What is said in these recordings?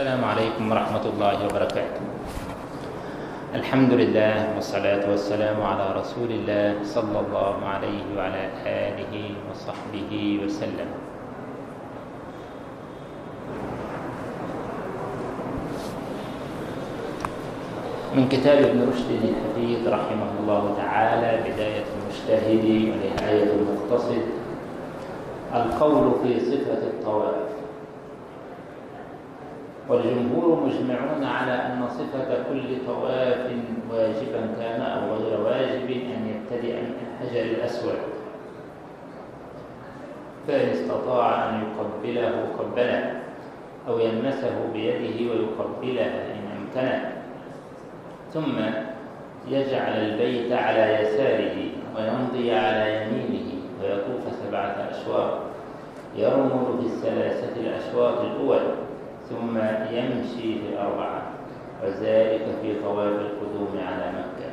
السلام عليكم ورحمة الله وبركاته. الحمد لله والصلاة والسلام على رسول الله صلى الله عليه وعلى آله وصحبه وسلم. من كتاب ابن رشد الحفيظ رحمه الله تعالى بداية المجتهد ونهاية المقتصد القول في صفة الطواف. والجمهور مجمعون على أن صفة كل طواف واجبا كان أو غير واجب أن يبتدئ من الحجر الأسود. فإن استطاع أن يقبله قبله أو يلمسه بيده ويقبله إن أمكنه ثم يجعل البيت على يساره ويمضي على يمينه ويطوف سبعة أشواط. يرمل في الثلاثة الأشواط الأول. ثم يمشي في الأربعة وذلك في طواف القدوم على مكة.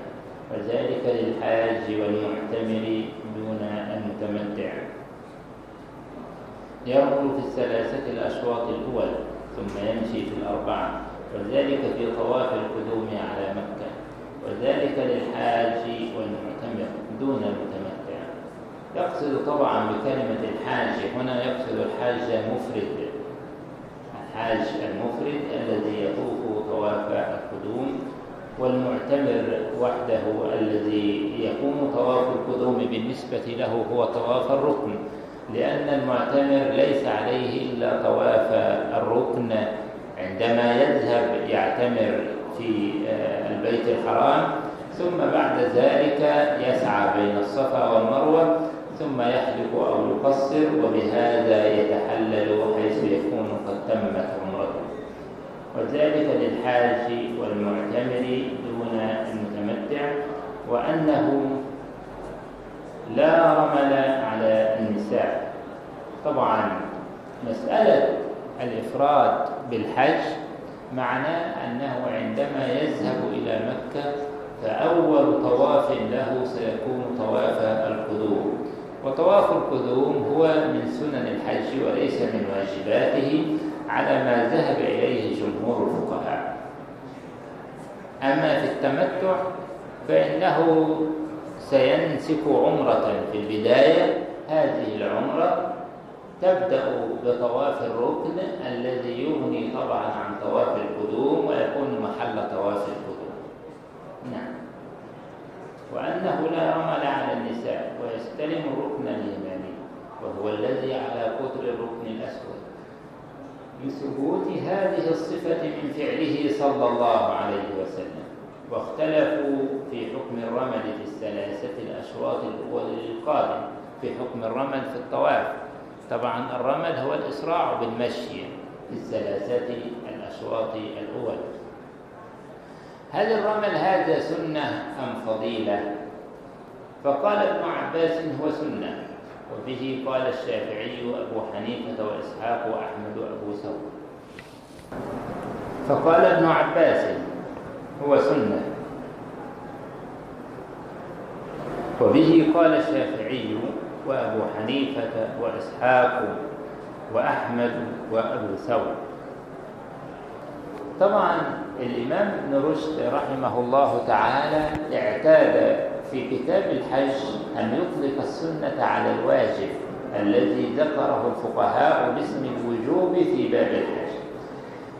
وذلك للحاج والمعتمر دون المتمتع. يرمل في الثلاثة الأشواط الأول ثم يمشي في الأربعة وذلك في طواف القدوم على مكة. وذلك للحاج والمعتمر دون المتمتع. يقصد طبعا بكلمة الحاج هنا يقصد الحاج المفرد الحاج المفرد الذي يطوف طواف القدوم والمعتمر وحده الذي يكون طواف القدوم بالنسبة له هو طواف الركن لأن المعتمر ليس عليه إلا طواف الركن عندما يذهب يعتمر في البيت الحرام ثم بعد ذلك يسعى بين الصفا والمروة ثم يحلق أو يقصر وبهذا يتحلل حيث يكون قد تمت عمرته وذلك للحاج والمعتمر دون المتمتع وأنه لا رمل على النساء. طبعا مسألة الإفراد بالحج معناه أنه عندما يذهب إلى مكة فأول طواف له سيكون طواف القدوم وطواف القدوم هو من سنن الحج وليس من واجباته على ما ذهب إليه جمهور الفقهاء. أما في التمتع فإنه سينسك عمرة في البداية. هذه العمرة تبدأ بطواف الركن الذي يغني طبعا عن طواف القدوم ويكون محل طواف القدوم. نعم. وأنه لا رمل على النساء ويستلم الركن اليماني وهو الذي على قدر الركن الأسود. لثبوت هذه الصفة من فعله صلى الله عليه وسلم واختلفوا في حكم الرمل في الثلاثة الأشواط الأول للقادم في حكم الرمل في الطواف. طبعا الرمل هو الإسراع بالمشي في الثلاثة الأشواط الأول. هل الرمل هذا سنة أم فضيلة؟ فقال ابن عباس هو سنة وبه قال الشافعي أبو حنيفة وإسحاق وأحمد وأبو ثور فقال ابن عباس هو سنة. وبه قال الشافعي وأبو حنيفة وإسحاق وأحمد وأبو ثور طبعا الإمام ابن رشد رحمه الله تعالى اعتاد في كتاب الحج أن يطلق السنة على الواجب الذي ذكره الفقهاء باسم الوجوب في باب الحج.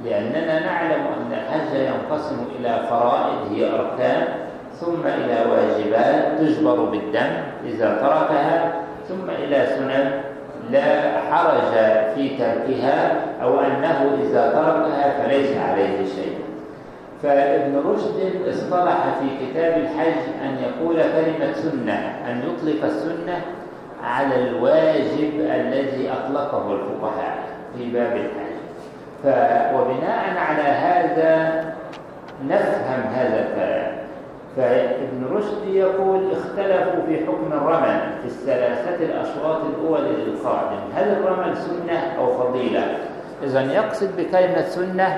لأننا نعلم أن الحج ينقسم إلى فرائض هي أركان ثم إلى واجبات تجبر بالدم إذا تركها ثم إلى سنن لا حرج في تركها أو أنه إذا تركها فليس عليه شيء. فابن رشد اصطلح في كتاب الحج أن يقول كلمة سنة أن يطلق السنة على الواجب الذي أطلقه الفقهاء في باب الحج. ف وبناء على هذا نفهم هذا الكلام. فابن رشد يقول اختلفوا في حكم الرمل في الثلاثة الأشواط الأول للقادم. هل الرمل سنة أو فضيلة؟ إذا يقصد بكلمة سنة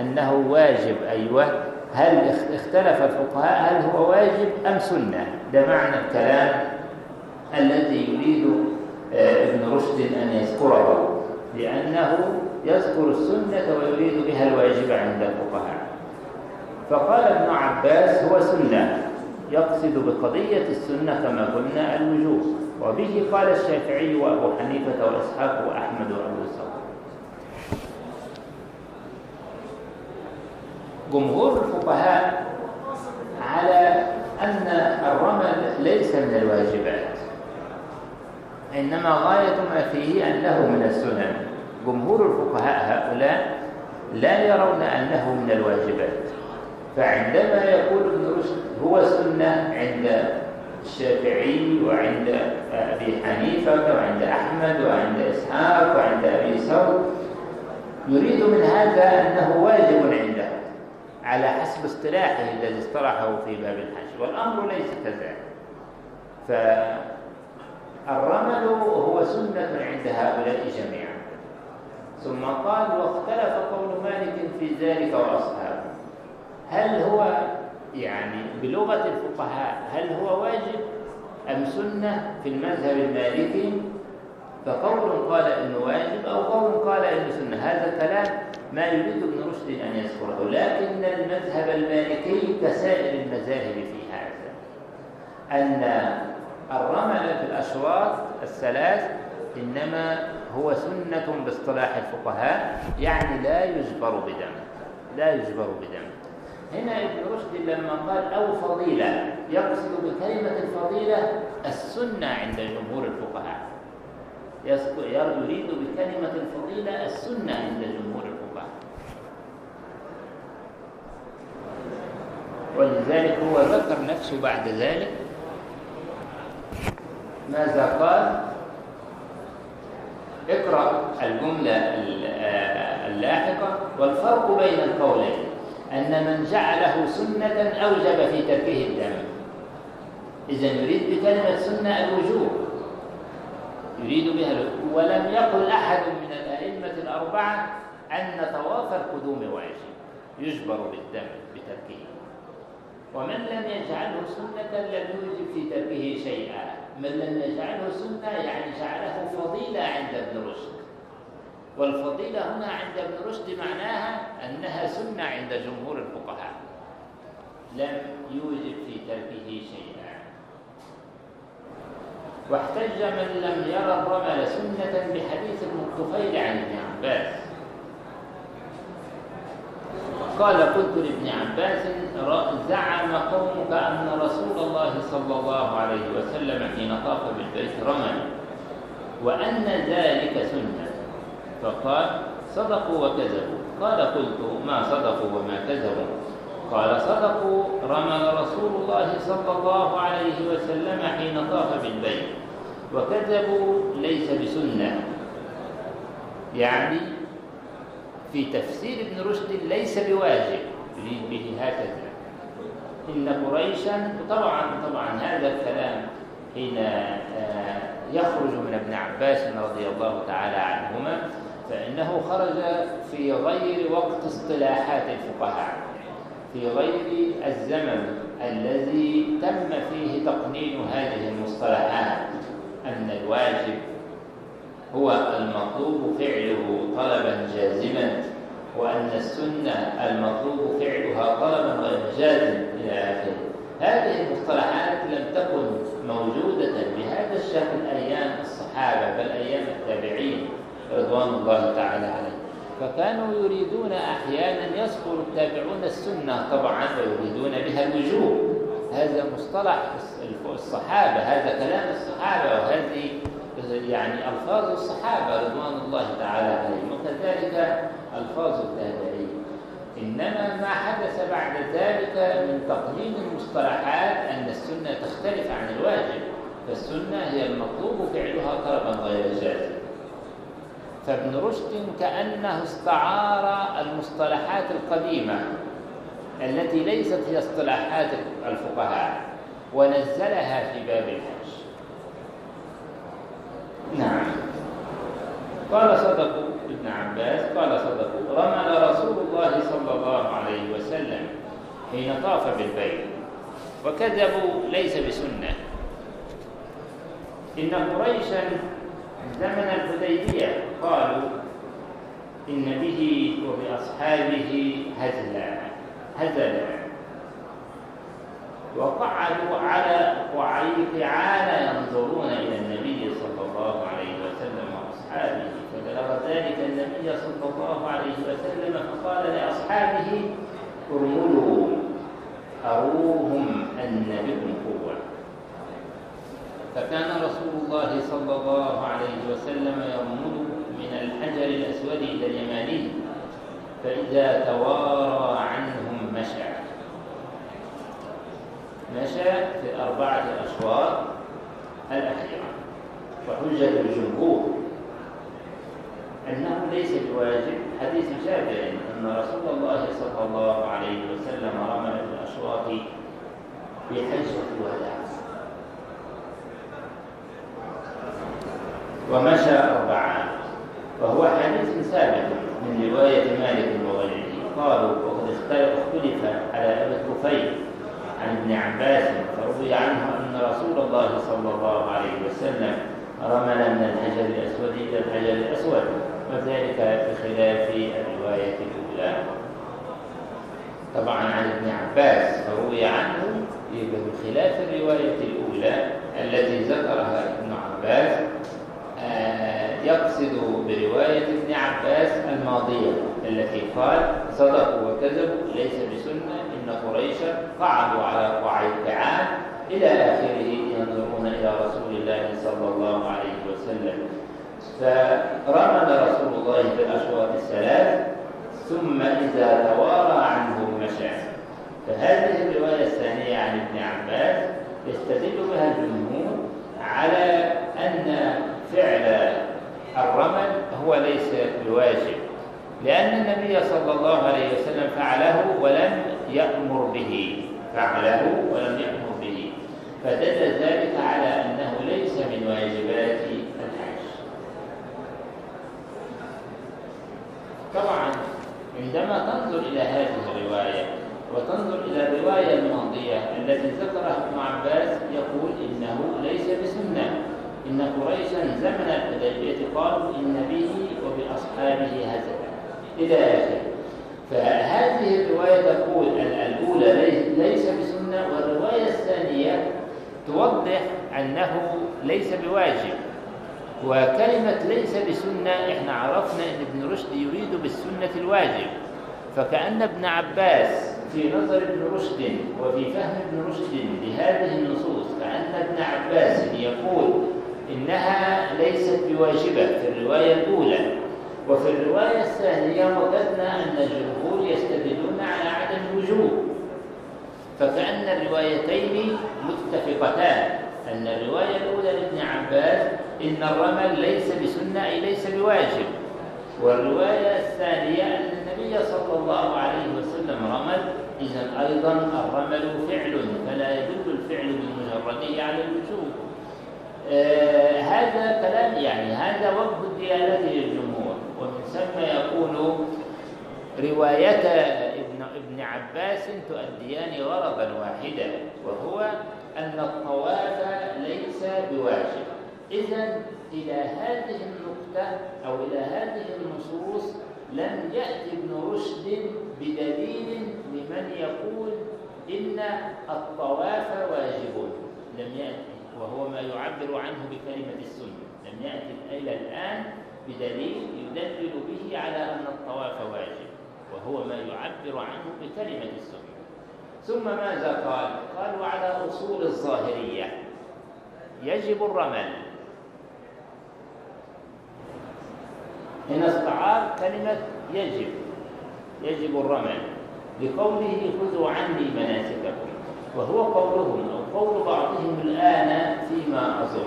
أنه واجب أيوة. هل اختلف الفقهاء هل هو واجب أم سنة؟ ده معنى الكلام الذي يريد ابن رشد أن يذكره لأنه يذكر السنة ويريد بها الواجب عند الفقهاء. فقال ابن عباس هو سنة. يقصد بقضية السنة كما قلنا الوجوب. وبه قال الشافعي وأبو حنيفة وإسحاق وأحمد وأبو ثور جمهور الفقهاء على أن الرمل ليس من الواجبات إنما غاية ما فيه أنه من السنن. جمهور الفقهاء هؤلاء لا يرون أنه من الواجبات. فعندما يقول ابن رشد هو سنة عند الشافعي وعند أبي حنيفة وعند أحمد وعند إسحاق وعند أبي ثور يريد من هذا أنه واجب عنده على حسب اصطلاحه الذي اصطلحه في باب الحج والأمر ليس كذلك. فالرمل هو سنة عند هؤلاء جميعا. ثم قال واختلف قول مالك في ذلك وأصحابه. هل هو يعني بلغة الفقهاء هل هو واجب أم سنة في المذهب المالكي؟ فقول قال إنه واجب أو قول قال إنه سنة. هذا كلام ما يريد ابن رشد أن يذكره لكن المذهب المالكي كسائر المذاهب في هذا. أن الرمل في الأشواط الثلاث إنما هو سنة باصطلاح الفقهاء يعني لا يجبر بدم لا يجبر بدم هنا ابن رشد لما قال أو فضيلة. يقصد بكلمة الفضيلة السنة عند جمهور الفقهاء. يريد بكلمة الفضيلة السنة عند جمهور الفقهاء. ولذلك هو ذكر نفسه بعد ذلك. ماذا قال؟ اقرأ الجملة اللاحقة والفرق بين القولين. أن من جعله سنة أوجب في تركه الدم. إذا يريد بكلمة سنة الوجوب. يريد بها ولم يقل أحد من الأئمة الأربعة أن طواف القدوم واجب. يجبر بالدم بتركه. ومن لم يجعله سنة لم يوجب في تركه شيئا. من لم يجعله سنة يعني جعله فضيلة عند ابن رشد. والفضيلة هنا عند ابن رشد معناها أنها سنة عند جمهور الفقهاء. لم يوجب في تركه شيئا. واحتج من لم يرى الرمل سنة بحديث المطفيل عن ابن عباس. قال قلت لابن عباس زعم قومك أن رسول الله صلى الله عليه وسلم حين طاف بالبيت رمل وأن ذلك سنة. فقال صدقوا وكذبوا. قال قلت ما صدقوا وما كذبوا. قال صدقوا رمل رسول الله صلى الله عليه وسلم حين طاف بالبيت. وكذبوا ليس بسنة. يعني في تفسير ابن رشد ليس بواجب. يريد به هكذا إن قريشا طبعا طبعا هذا الكلام حين آه، يخرج من ابن عباس رضي الله تعالى عنهما فإنه خرج في غير وقت اصطلاحات الفقهاء في غير الزمن الذي تم فيه تقنين هذه المصطلحات أن الواجب هو المطلوب فعله طلبا جازما وأن السنة المطلوب فعلها طلبا غير جازم إلى آخره. هذه المصطلحات لم تكن موجودة بهذا الشكل أيام الصحابة بل أيام التابعين. رضوان الله تعالى عليه. فكانوا يريدون أحيانا يذكر التابعون السنة طبعا ويريدون بها الوجوب هذا مصطلح الصحابة هذا كلام الصحابة وهذه يعني ألفاظ الصحابة رضوان الله تعالى عليهم. وكذلك ألفاظ التابعين. إنما ما حدث بعد ذلك من تقليد المصطلحات أن السنة تختلف عن الواجب. فالسنة هي المطلوب فعلها طلبا غير جازم. فابن رشد كأنه استعار المصطلحات القديمة التي ليست هي اصطلاحات الفقهاء ونزلها في باب الحج. نعم. قال صدق ابن عباس قال صدقوا رمل رسول الله صلى الله عليه وسلم حين طاف بالبيت وكذبوا ليس بسنة. إن قريشا زمن الحديبية قالوا إن به وبأصحابه هزلا هزلا. وقعدوا على قعان ينظرون إلى النبي صلى الله عليه وسلم وأصحابه فبلغ ذلك النبي صلى الله عليه وسلم فقال لأصحابه ارملوا أروهم أن بكم قوة. فكان رسول الله صلى الله عليه وسلم يرمل من الحجر الأسود إلى اليماني فإذا توارى عنهم مشى. مشى في أربعة أشواط الأخيرة وحجة الجمهور. أنه ليس بواجب حديث جابر أن رسول الله صلى الله عليه وسلم في الأشواط في حجة الوداع. ومشى أربعة وهو حديث ثابت من رواية مالك وغيره. قالوا وقد اختلف على أبي الطفيل عن ابن عباس فروي عنه أن رسول الله صلى الله عليه وسلم رمل من الحجر الأسود إلى الحجر الأسود وذلك بخلاف الرواية الأولى. طبعا عن ابن عباس فروي عنه بخلاف الرواية الأولى التي ذكرها ابن عباس يقصد برواية ابن عباس الماضية التي قال صدقوا وكذبوا ليس بسنة إن قريشا قعدوا على الطعام إلى آخره ينظرون إلى رسول الله صلى الله عليه وسلم. فرمل رسول الله في الأشواط الثلاث ثم إذا توارى عنه مشى. فهذه الرواية الثانية عن ابن عباس يستدل بها الجمهور على أن فعل الرمل هو ليس بواجب لأن النبي صلى الله عليه وسلم فعله ولم يأمر به فعله ولم يأمر به. فدل ذلك على أنه ليس من واجبات الحج. طبعا عندما تنظر إلى هذه الرواية وتنظر إلى الرواية الماضية التي ذكرها ابن عباس يقول إنه ليس بسنة. إن قريشا زمن الحديبية قالوا إن به وبأصحابه هزلا إلى آخره. فهذه الرواية تقول الأولى ليس بسنة والرواية الثانية توضح أنه ليس بواجب. وكلمة ليس بسنة إحنا عرفنا إن ابن رشد يريد بالسنة الواجب. فكأن ابن عباس في نظر ابن رشد وفي فهم ابن رشد لهذه النصوص كأن ابن عباس يقول إنها ليست بواجبة في الرواية الأولى. وفي الرواية الثانية وجدنا أن الجمهور يستدلون على عدم الوجوب. فكأن الروايتين متفقتان. أن الرواية الأولى لابن عباس إن الرمل ليس بسنة أي ليس بواجب. والرواية الثانية أن النبي صلى الله عليه وسلم رمل إذا أيضا الرمل فعل فلا يدل الفعل بمجرده على الوجوب. آه هذا كلام يعني هذا وجه الديانة للجمهور ومن ثم يكون رواية ابن ابن عباس تؤديان غرضا واحدا وهو أن الطواف ليس بواجب. إذا إلى هذه النقطة أو إلى هذه النصوص لم يأتي ابن رشد بدليل لمن يقول إن الطواف واجب. لم يأتي. وهو ما يعبر عنه بكلمة السنة. لم يأتي إلى الآن بدليل يدلل به على أن الطواف واجب وهو ما يعبر عنه بكلمة السنة. ثم ماذا قال؟ قال وعلى أصول الظاهرية يجب الرمل. هنا استعار كلمة يجب يجب الرمل. لقوله خذوا عني مناسككم. وهو قولهم أو قول بعضهم الآن فيما أظن.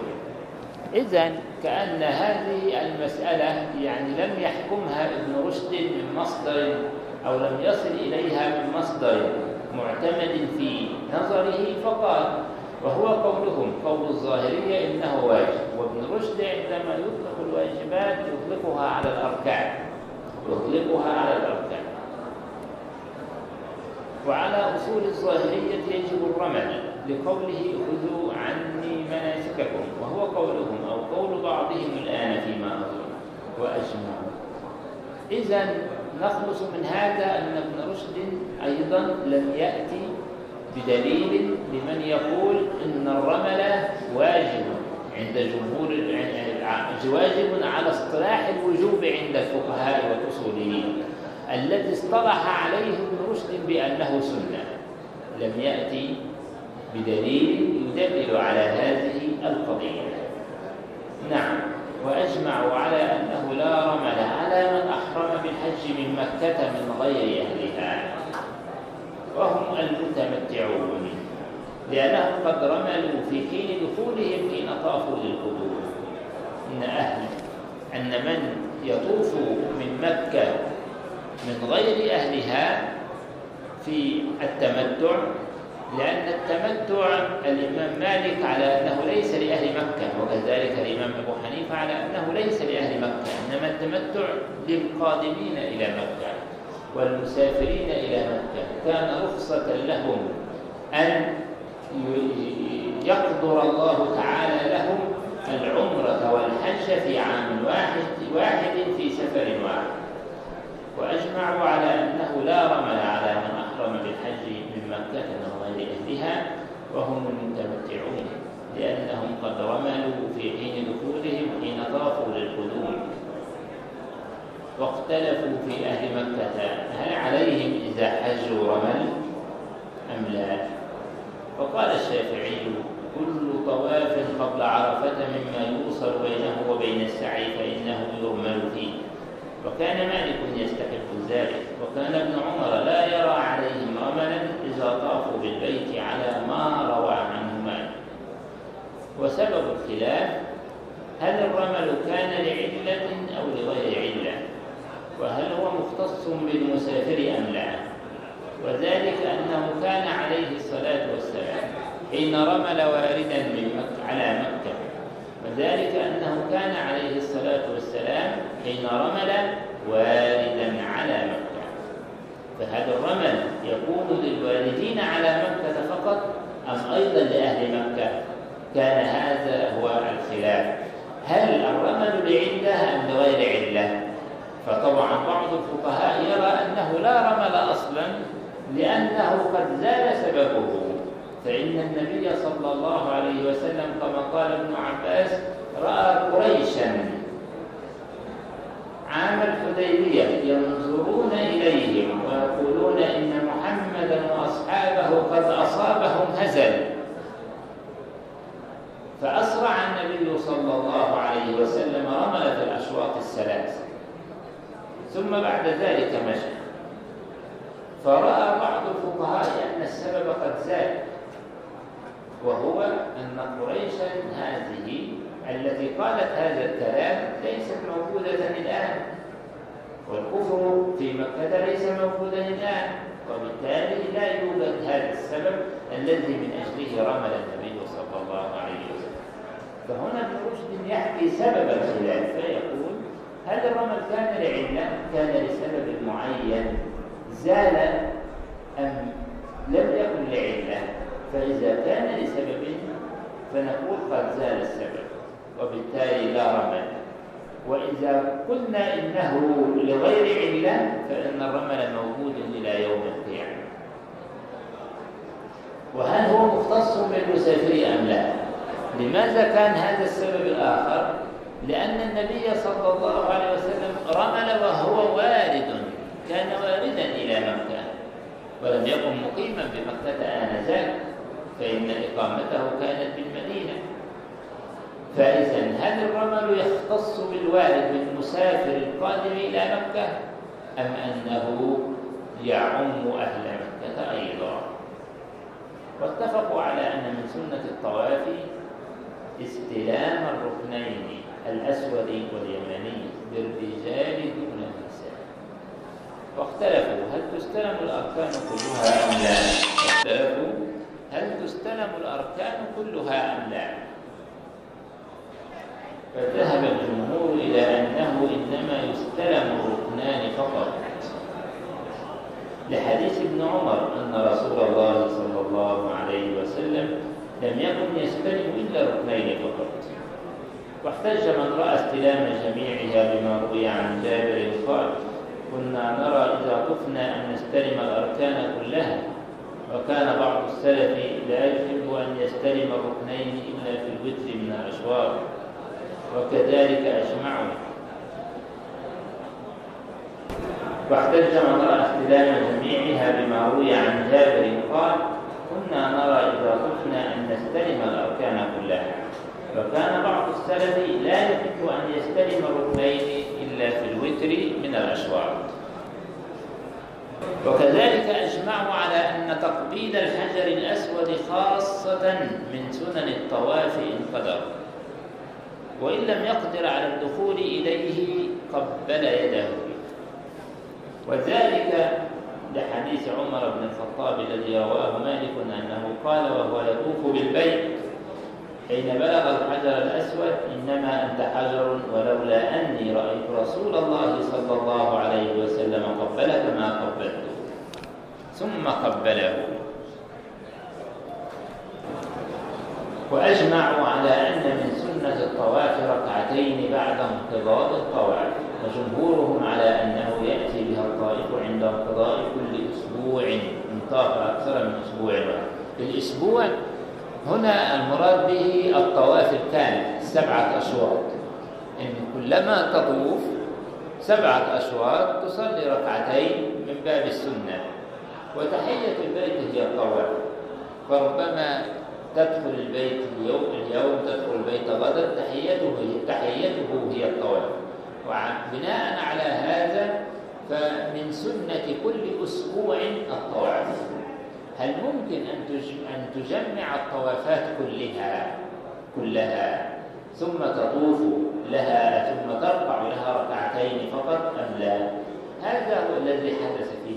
إذا كأن هذه المسألة يعني لم يحكمها ابن رشد من مصدر أو لم يصل إليها من مصدر معتمد في نظره فقال وهو قولهم قول الظاهرية إنه واجب وابن رشد عندما يطلق الواجبات يطلقها على الأركان. يطلقها على الأركان. وعلى أصول الظاهرية يجب الرمل لقوله خذوا عني مناسككم وهو قولهم أو قول بعضهم الآن فيما أظن وأجمعوا. إذا نخلص من هذا أن ابن رشد أيضا لم يأتي بدليل لمن يقول إن الرمل واجب عند جمهور واجب على اصطلاح الوجوب عند الفقهاء والأصوليين الذي اصطلح عليه ابن رشد بأنه سنة لم يأتي بدليل يدلل على هذه القضية. نعم وأجمعوا على أنه لا رمل على من أحرم بالحج من مكة من غير أهلها. وهم المتمتعون لأنهم قد رملوا في حين دخولهم حين طافوا للقدوم إن أهل أن من يطوف من مكة من غير أهلها في التمتع لأن التمتع الإمام مالك على أنه ليس لأهل مكة وكذلك الإمام أبو حنيفة على أنه ليس لأهل مكة إنما التمتع للقادمين إلى مكة والمسافرين إلى مكة. كان رخصة لهم أن يقدر الله تعالى لهم العمرة والحج في عام واحد واحد في سفر واحد. وأجمعوا على أنه لا رمل على من أحرم بالحج مكة من أهلها وهم المتمتعون لأنهم قد رملوا في حين دخولهم حين طافوا للقدوم. واختلفوا في أهل مكة هل عليهم إذا حجوا رمل أم لا؟ فقال الشافعي كل طواف قبل عرفة مما يوصل بينه وبين السعي فإنه يرمل فيه. وكان مالك يستحق ذلك وكان ابن عمر لا يرى عليهم رملا طافوا بالبيت على ما روى عنه مالك وسبب الخلاف هل الرمل كان لعلة أو لغير علة؟ وهل هو مختص بالمسافر أم لا؟ وذلك أنه كان عليه الصلاة والسلام حين رمل واردا من مكة على مكة. وذلك أنه كان عليه الصلاة والسلام حين رمل واردا على مكة. فهذا الرمل يكون للواردين على مكة فقط أم أيضا لأهل مكة؟ كان هذا هو الخلاف. هل الرمل لعلة أم لغير علة فطبعا بعض الفقهاء يرى أنه لا رمل أصلا لأنه قد زال سببه. فإن النبي صلى الله عليه وسلم كما قال ابن عباس رأى قريشا عام الحديبية ينظرون إليهم ويقولون إن محمدا وأصحابه قد أصابهم هزل. فأسرع النبي صلى الله عليه وسلم رمل في الأشواط الثلاث. ثم بعد ذلك مشى. فرأى بعض الفقهاء أن السبب قد زاد. وهو أن قريشا هذه التي قالت هذا الكلام ليست موجودة الآن. والكفر في مكة ليس موجودا الآن. وبالتالي لا يوجد هذا السبب الذي من أجله رمل النبي صلى الله عليه وسلم. فهنا ابن رشد يحكي سبب الخلاف فيقول هل الرمل كان لعلة كان لسبب معين. زال أم لم يكن لعلة. فإذا كان لسبب فنقول قد زال السبب. وبالتالي لا رمل وإذا قلنا إنه لغير علة فإن الرمل موجود إلى يوم القيامة. وهل هو مختص بالمسافر أم لا؟ لماذا كان هذا السبب الآخر؟ لأن النبي صلى الله عليه وسلم رمل وهو وارد كان واردا إلى مكة. ولم يكن مقيما بمكة آنذاك فإن إقامته كانت بالمدينة. فإذا هل الرمل يختص بالوارد بالمسافر القادم إلى مكة؟ أم أنه يعم أهل مكة أيضا؟ واتفقوا على أن من سنة الطواف استلام الركنين الأسود واليمني للرجال دون النساء واختلفوا هل تستلم الأركان كلها أم لا؟ اختلفوا هل تستلم الأركان كلها أم لا؟ فذهب الجمهور إلى أنه إنما يستلم الركنان فقط. لحديث ابن عمر أن رسول الله صلى الله عليه وسلم لم يكن يستلم إلا ركنين فقط. واحتج من رأى استلام جميعها بما روي عن جابر قال كنا نرى إذا طفنا أن نستلم الأركان كلها وكان بعض السلف لا يحب أن يستلم الركنين إلا في الوتر من الأشواط وكذلك أجمعوا واحتج من رأى استلام جميعها بما روي عن جابر قال كنا نرى إذا طفنا أن نستلم الأركان كلها. وكان بعض السلف لا يحب أن يستلم الركنين إلا في الوتر من الأشواط وكذلك أجمعوا على أن تقبيل الحجر الأسود خاصة من سنن الطواف إن قدر. وإن لم يقدر على الدخول إليه قبل يده. وذلك لحديث عمر بن الخطاب الذي رواه مالك أنه قال وهو يطوف بالبيت حين بلغ الحجر الأسود إنما أنت حجر ولولا أني رأيت رسول الله صلى الله عليه وسلم قبلك ما قبلته. ثم قبله. وأجمعوا على أن من سنة الطواف ركعتين بعد انقضاء الطواف وجمهورهم على أنه يأتي بها الطائف عند انقضاء كل أسبوع إن طاف أكثر من أسبوع. الأسبوع هنا المراد به الطواف الكامل سبعة أشواط. إن كلما تطوف سبعة أشواط تصلي ركعتين من باب السنة وتحية البيت هي الطواف. فربما تدخل البيت اليوم اليوم تدخل البيت غدا تحيته تحيته هي الطواف. وبناء على هذا فمن سنة كل أسبوع الطواف. هل ممكن أن أن تجمع الطوافات كلها كلها؟ ثم تطوف لها ثم ترفع لها ركعتين فقط أم لا؟ هذا هو الذي حدث الاختلاف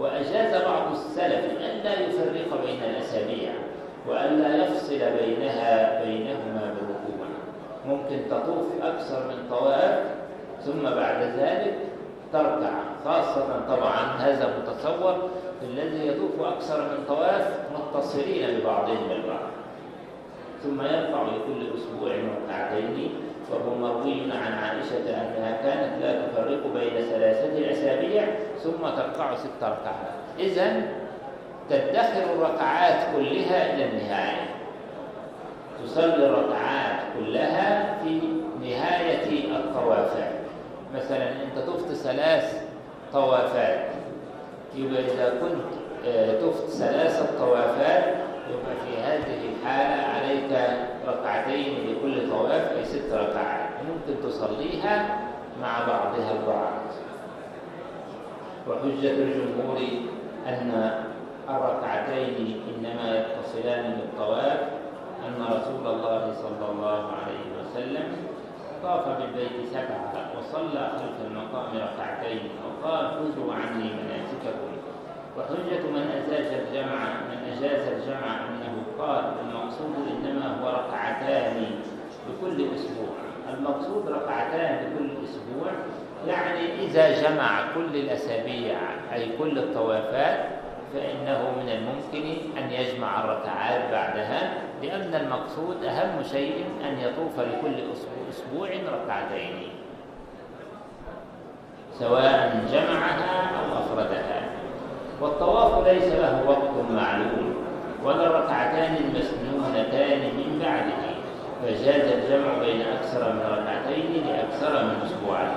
وأجاز بعض السلف أن لا يفرق بين الأسابيع وأن لا يفصل بينها بينهما بالركوع ممكن تطوف أكثر من طواف ثم بعد ذلك تركع. خاصة طبعا هذا متصور الذي يطوف أكثر من طواف متصلين ببعضهم البعض ثم يرفع لكل أسبوع ركعتين وهو مروي عن عائشة أنها كانت لا تفرق بين ثلاثة أسابيع ثم تركع ست ركعات. إذا تدخر الركعات كلها إلى النهاية. تصلي الركعات كلها في نهاية الطوافات مثلا أنت طفت ثلاث طوافات يبقى إذا كنت طفت ثلاث طوافات يبقى في هذه الحالة عليك ركعتين لكل طواف أي ست ركعات. ممكن تصليها مع بعضها البعض. وحجة الجمهور أن الركعتين إنما يتصلان بالطواف أن رسول الله صلى الله عليه وسلم طاف بالبيت سبعة وصلى خلف المقام ركعتين وقال خذوا عني مناسككم وحجة من أزاج الجمع من أجاز الجمع أنه قال المقصود إنما هو ركعتان بكل أسبوع. المقصود ركعتان بكل أسبوع يعني إذا جمع كل الأسابيع أي كل الطوافات فإنه من الممكن أن يجمع الركعات بعدها لأن المقصود أهم شيء أن يطوف لكل أسبوع ركعتين سواء جمعها أو أفردها. والطواف ليس له وقت معلوم ولا الركعتان المسنونتان من بعده فجاز الجمع بين أكثر من ركعتين لأكثر من أسبوعين.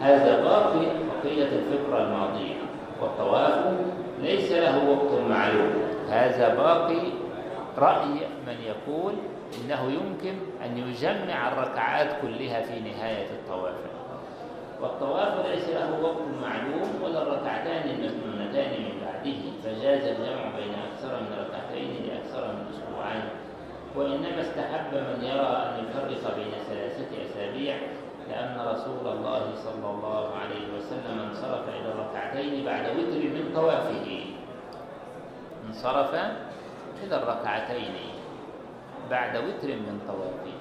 هذا باقي بقية الفكرة الماضية. والطواف ليس له وقت معلوم. هذا باقي رأي من يقول إنه يمكن أن يجمع الركعات كلها في نهاية الطواف. والطواف ليس له وقت معلوم ولا الركعتان المسنونتان من بعده فجاز الجمع بين أكثر من ركعتين لأكثر من أسبوعين. وإنما استحب من يرى أن يفرق بين ثلاثة أسابيع لأن رسول الله صلى الله عليه وسلم انصرف إلى الركعتين بعد وتر من طوافه. انصرف إلى الركعتين بعد وتر من طوافه.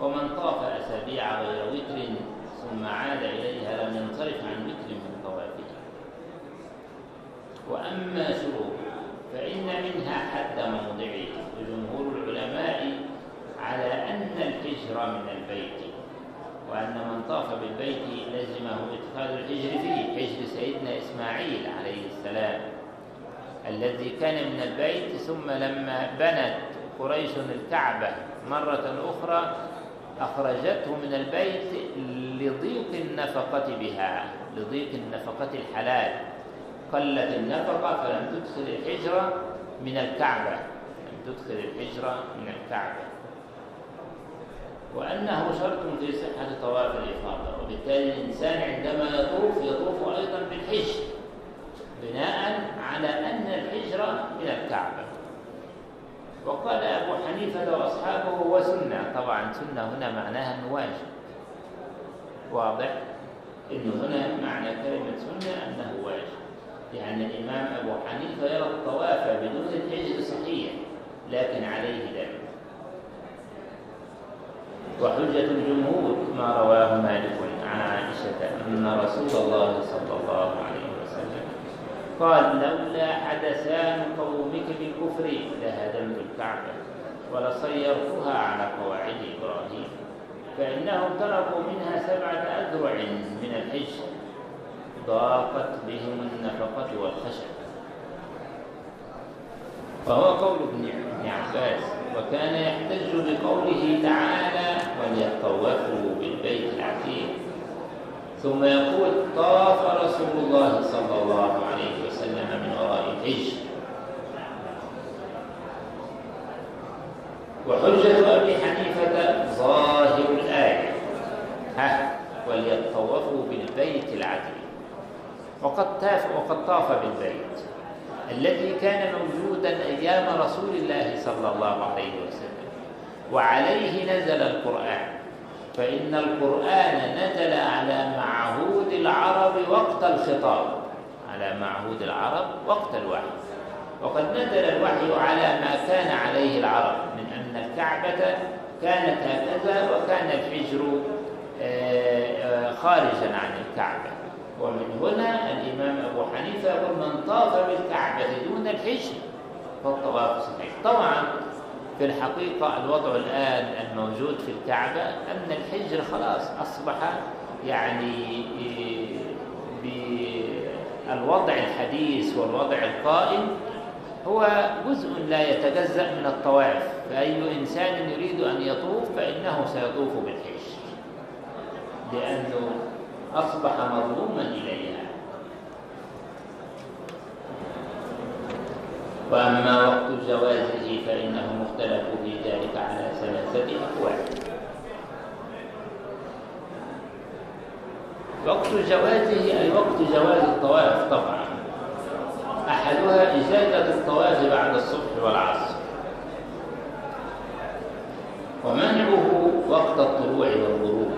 ومن طاف أسابيع غير وتر ثم عاد إليها لم ينصرف عن وتر من وأما شروط فإن منها حد موضعه وجمهور العلماء على أن الهجر من البيت وأن من طاف بالبيت لزمه إدخال الحجر فيه حجر سيدنا إسماعيل عليه السلام الذي كان من البيت ثم لما بنت قريش الكعبة مرة أخرى أخرجته من البيت لضيق النفقة بها لضيق النفقة الحلال. قلت النفقة فلم تدخل الحجرة من الكعبة. لم تدخل الحجرة من الكعبة. وأنه شرط في صحة طواف الإفاضة. وبالتالي الإنسان عندما يطوف يطوف أيضا بالحج بناء على أن الحجرة من الكعبة. وقال أبو حنيفة وأصحابه هو سنة طبعا سنة هنا معناها أنه واجب واضح أنه هنا معنى كلمة سنة أنه واجب يعني الإمام أبو حنيفة يرى الطواف بدون الحجر صحيح لكن عليه دم. وحجة الجمهور ما رواه مالك عن عائشة أن رسول الله صلى الله عليه وسلم قال لولا حدثان قومك بالكفر لهدمت الكعبة ولصيرتها على قواعد إبراهيم فإنهم تركوا منها سبعة أذرع من الحج ضاقت بهم النفقة والخشب. فهو قول ابن عباس وكان يحتج بقوله تعالى وليطوفوا بالبيت العتيق ثم يقول طاف رسول الله صلى الله عليه وسلم من وراء الحج وحجة أبي حنيفة ظاهر الآية ها وليطوفوا بالبيت العتيق طاف وقد طاف بالبيت الذي كان موجودا أيام رسول الله صلى الله عليه وسلم. وعليه نزل القرآن. فإن القرآن نزل على معهود العرب وقت الخطاب. على معهود العرب وقت الوحي. وقد نزل الوحي على ما كان عليه العرب من أن الكعبة كانت هكذا وكان الحجر خارجا عن الكعبة. ومن هنا الإمام أبو حنيفة يقول من طاف بالكعبة دون الحجر فالطواف صحيح. طبعا في الحقيقة الوضع الآن الموجود في الكعبة أن الحجر خلاص أصبح يعني بالوضع الحديث والوضع القائم هو جزء لا يتجزأ من الطواف. فأي إنسان يريد أن يطوف فإنه سيطوف بالحج لأنه أصبح مظلوما إليها. وأما وقت جوازه فإنه مختلف في ذلك على ثلاثة أقوال. وقت جوازه أي وقت جواز الطواف طبعا. أحدها إجازة الطواف بعد الصبح والعصر. ومنعه وقت الطلوع والغروب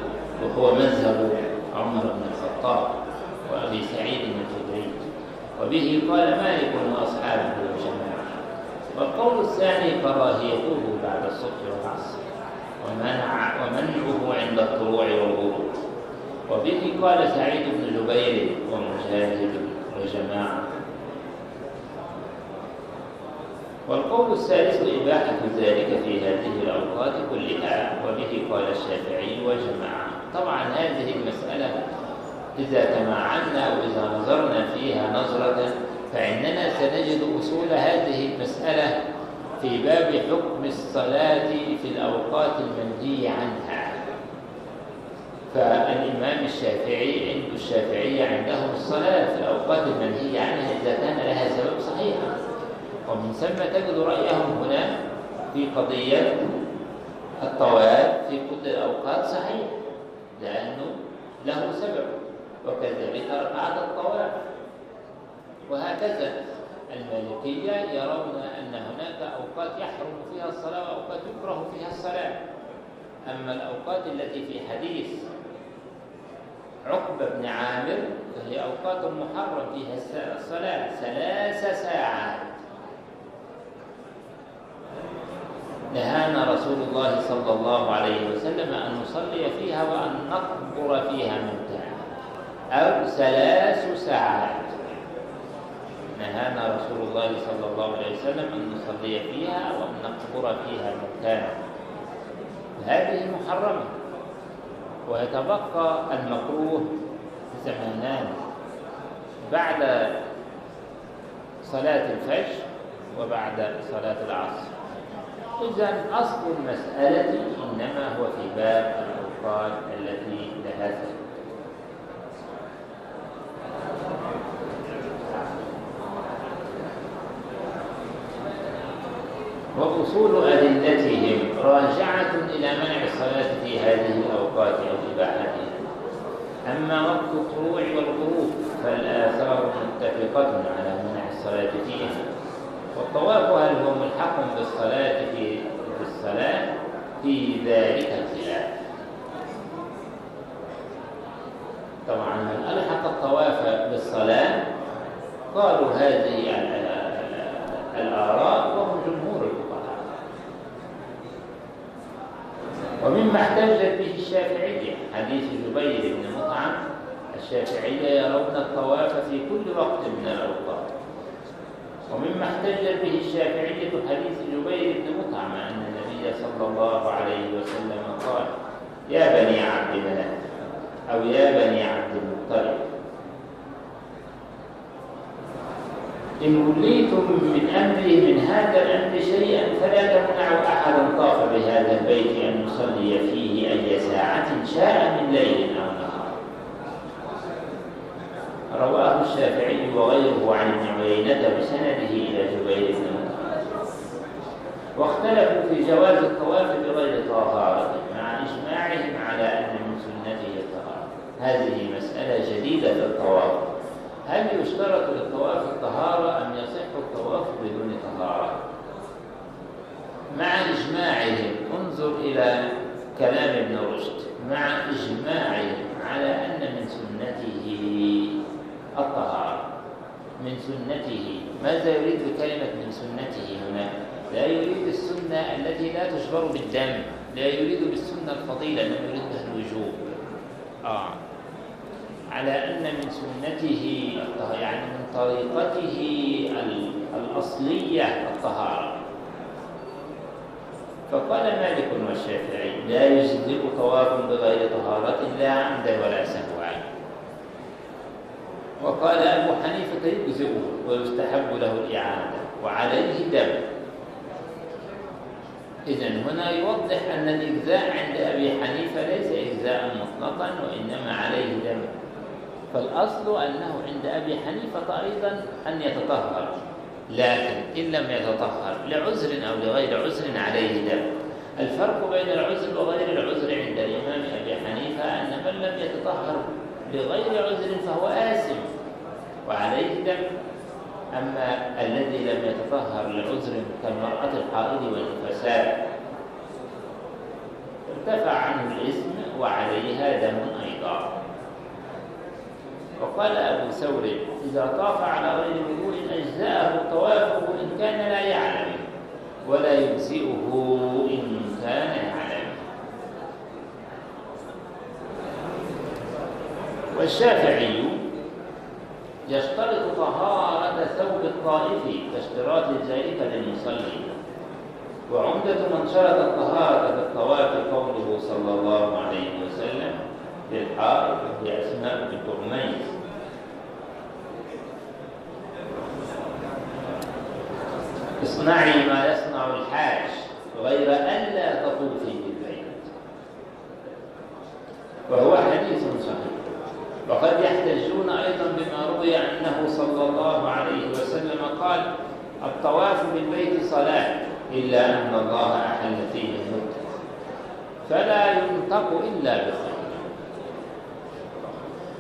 وهو مذهب عمر بن الخطاب وأبي سعيد الخدري وبه قال مالك وأصحابه وجماعة. والقول الثاني كراهيته بعد الصبح والعصر. ومنع ومنعه عند الطلوع والغروب. وبه قال سعيد بن جبير ومجاهد وجماعة. والقول الثالث إباحة ذلك في هذه الأوقات كلها. وبه قال الشافعي وجماعة. طبعا هذه إذا تمعنا وإذا نظرنا فيها نظرة فإننا سنجد أصول هذه المسألة في باب حكم الصلاة في الأوقات المنهي عنها. فالإمام الشافعي عند الشافعية عندهم الصلاة في الأوقات المنهي عنها إذا كان لها سبب صحيح. ومن ثم تجد رأيهم هنا في قضية الطواف في كل الأوقات صحيح لأنه له سبب. وكذلك بعد الطواف. وهكذا المالكية يرون أن هناك أوقات يحرم فيها الصلاة وأوقات يكره فيها الصلاة. أما الأوقات التي في حديث عقبة بن عامر فهي أوقات محرم فيها الصلاة ثلاث ساعات. نهانا رسول الله صلى الله عليه وسلم أن نصلي فيها وأن نقبر فيها موتانا أو ثلاث ساعات. نهانا رسول الله صلى الله عليه وسلم أن نصلي فيها وأن نقبر فيها موتانا هذه محرمة. ويتبقى المكروه زمانان. بعد صلاة الفجر وبعد صلاة العصر. إذا أصل المسألة إنما هو في باب الأوقات التي لها سبب وأصول أدلتهم راجعة إلى منع الصلاة في هذه الأوقات أو إباحتها. أما وقت الطلوع والغروب فالآثار متفقة على منع الصلاة فيها. والطواف هل هو ملحق بالصلاة في الصلاة في ذلك الخلاف. طبعا. من ألحق الطواف بالصلاة قالوا هذه الآراء وهم جمهور الفقهاء. ومما احتجت به الشافعية حديث جبير بن مطعم الشافعية يرون الطواف في كل وقت من الأوقات. ومما احتجت به الشافعية حديث جبير بن مطعم أن النبي صلى الله عليه وسلم قال يا بني عبد مناف أو يا بني عبد المطلب. إن وليتم من أمري من هذا الأمر شيئا فلا تمنعوا أحدا طاف بهذا البيت أن يصلي فيه أي ساعة شاء من ليل أو نهار. رواه الشافعي وغيره عن ابن عيينة بسنده إلى جبير بن واختلفوا في جواز الطواف بغير طهارة مع إجماعهم على أن من سنته الطهارة هذه مسألة جديدة في الطواف. هل يشترط للطواف الطهارة أم يصح الطواف بدون طهارة؟ مع إجماعهم انظر إلى كلام ابن رشد. مع إجماعهم على أن من سنته الطهارة. من سنته. ماذا يريد بكلمة من سنته هنا؟ لا يريد السنة التي لا تجبر بالدم. لا يريد بالسنة الفضيلة إنما يريد بها الوجوب. آه. على أن من سنته يعني من طريقته الأصلية الطهارة. فقال مالك والشافعي لا يجزئ طواف بغير طهارة لا عمدا ولا سهوا وقال أبو حنيفة يجزئ ويستحب له الإعادة وعليه دم. إذا هنا يوضح أن الإجزاء عند أبي حنيفة ليس إجزاء مطلقا وإنما عليه دم. فالأصل أنه عند أبي حنيفة أيضا أن يتطهر. لكن إن لم يتطهر لعذر أو لغير عذر عليه دم الفرق بين العذر وغير العذر عند الإمام أبي حنيفة أن من لم يتطهر بغير عذر فهو آثم وعليه دم. أما الذي لم يتطهر لعذر كالمرأة الحائض والنفساء ارتفع عنه الاسم وعليها دم أيضا. وقال أبو ثور إذا طاف على غير وضوء أجزاءه طوافه إن كان لا يعلم ولا يجزئه إن كان يعلم. والشافعي يشترط طهارة ثوب الطائف كاشتراط ذلك للمصلي. وعمدة من شرط الطهارة في الطواف قوله صلى الله عليه وسلم للحائط بنت عميس اصنعي ما يصنع الحاج غير ألا تطوفي بالبيت. وهو حديث صحيح. وقد يحتجون أيضا بما روي أنه صلى الله عليه وسلم قال الطواف بالبيت صلاة إلا أن الله أحل فيه المدة. فلا ينطق إلا بخير.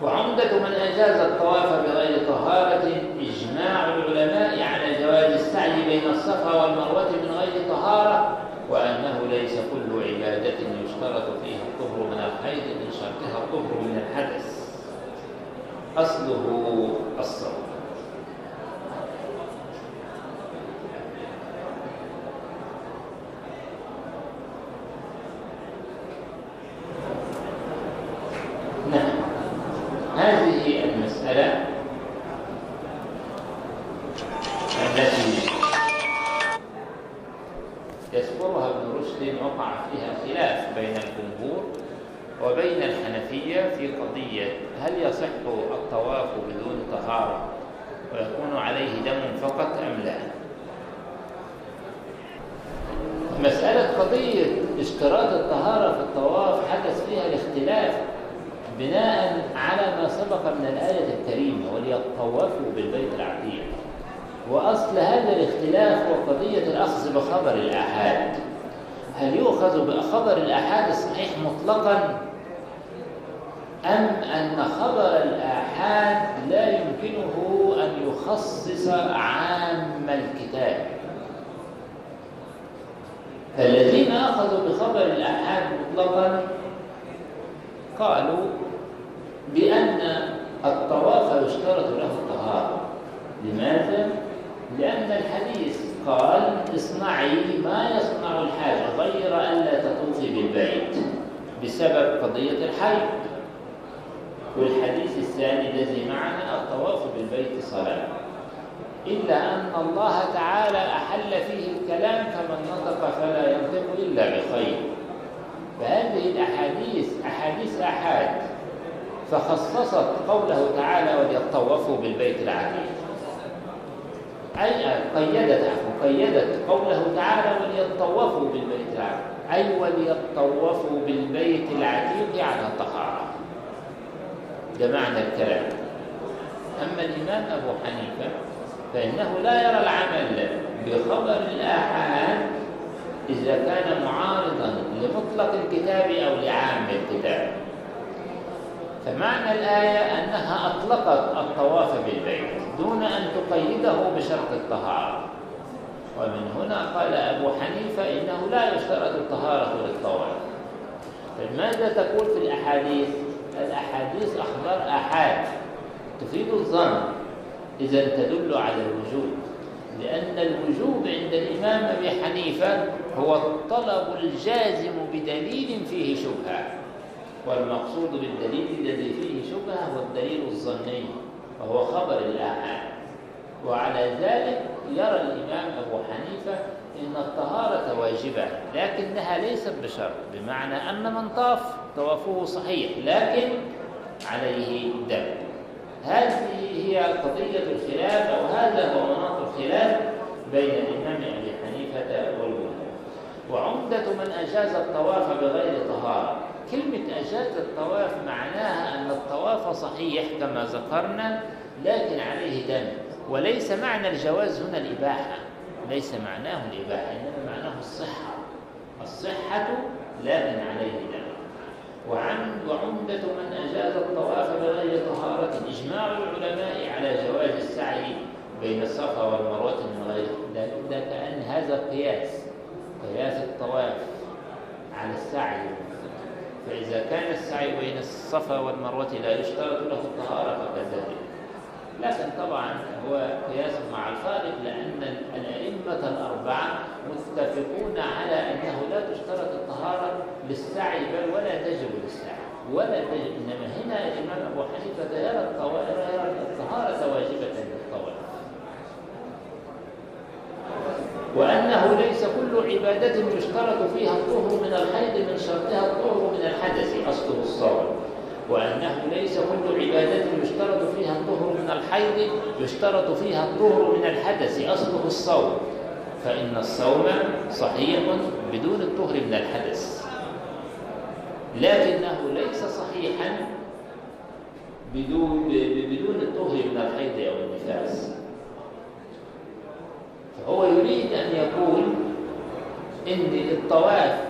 وعمدة من أجاز الطواف بغير طهارة إجماع العلماء على جواز السعي بين الصفا والمروة من غير طهارة وأنه ليس كل عبادة يشترط فيها الطهر من الحيض من شرطها الطهر من الحدث. أصله الصوم. أما الإمام أبو حنيفة فإنه لا يرى العمل بخبر الآحاد إذا كان معارضا لمطلق الكتاب أو لعام الكتاب. فمعنى الآية أنها أطلقت الطواف بالبيت دون أن تقيده بشرط الطهارة. ومن هنا قال أبو حنيفة إنه لا يشترط الطهارة للطواف. فماذا تقول في الأحاديث؟ الأحاديث أخبار أحاد. تفيد الظن إذا تدل على الوجوب لأن الوجوب عند الإمام أبي حنيفة هو الطلب الجازم بدليل فيه شبهة والمقصود بالدليل الذي فيه شبهة هو الدليل الظني وهو خبر الآحاد وعلى ذلك يرى الإمام أبو حنيفة إن الطهارة واجبة لكنها ليست بشرط بمعنى أن من طاف طوافه صحيح لكن عليه دم. هذه هي قضية الخلاف أو هذا هو مناط الخلاف بين الإمام أبي حنيفة والجمهور وعمدة من أجاز الطواف بغير طهارة. كلمة أجاز الطواف معناها أن الطواف صحيح كما ذكرنا لكن عليه دم. وليس معنى الجواز هنا الإباحة. ليس معناه الإباحة إنما معناه الصحة. الصحة لكن عليه دم. وعن وعمدة من أجاز الطواف بغير طهارة إجماع العلماء على جواز السعي بين الصفا والمروة من غير ده كأن هذا قياس قياس الطواف على السعي. فإذا كان السعي بين الصفا والمروة لا يشترط له الطهارة فكذلك. لكن طبعا هو قياس مع الفارق لأن الأئمة الأربعة متفقون على أنه لا تشترط الطهارة للسعي بل ولا تجب للسعي. ولا تجب إنما هنا الإمام أبو حنيفة يرى الطهارة واجبة للطواف وأنه ليس كل عبادة يشترط فيها الطهر من الحيض من شرطها الطهر من الحدث أصله الصوم وأنه ليس كل عبادة يشترط فيها الطهر من الحيض يشترط فيها الطهر من الحدث أصله الصوم. فإن الصوم صحيح بدون الطهر من الحدث. لكنه ليس صحيحا بدون بدون الطهر من الحيض أو النفاس. فهو يريد أن يقول إن الطواف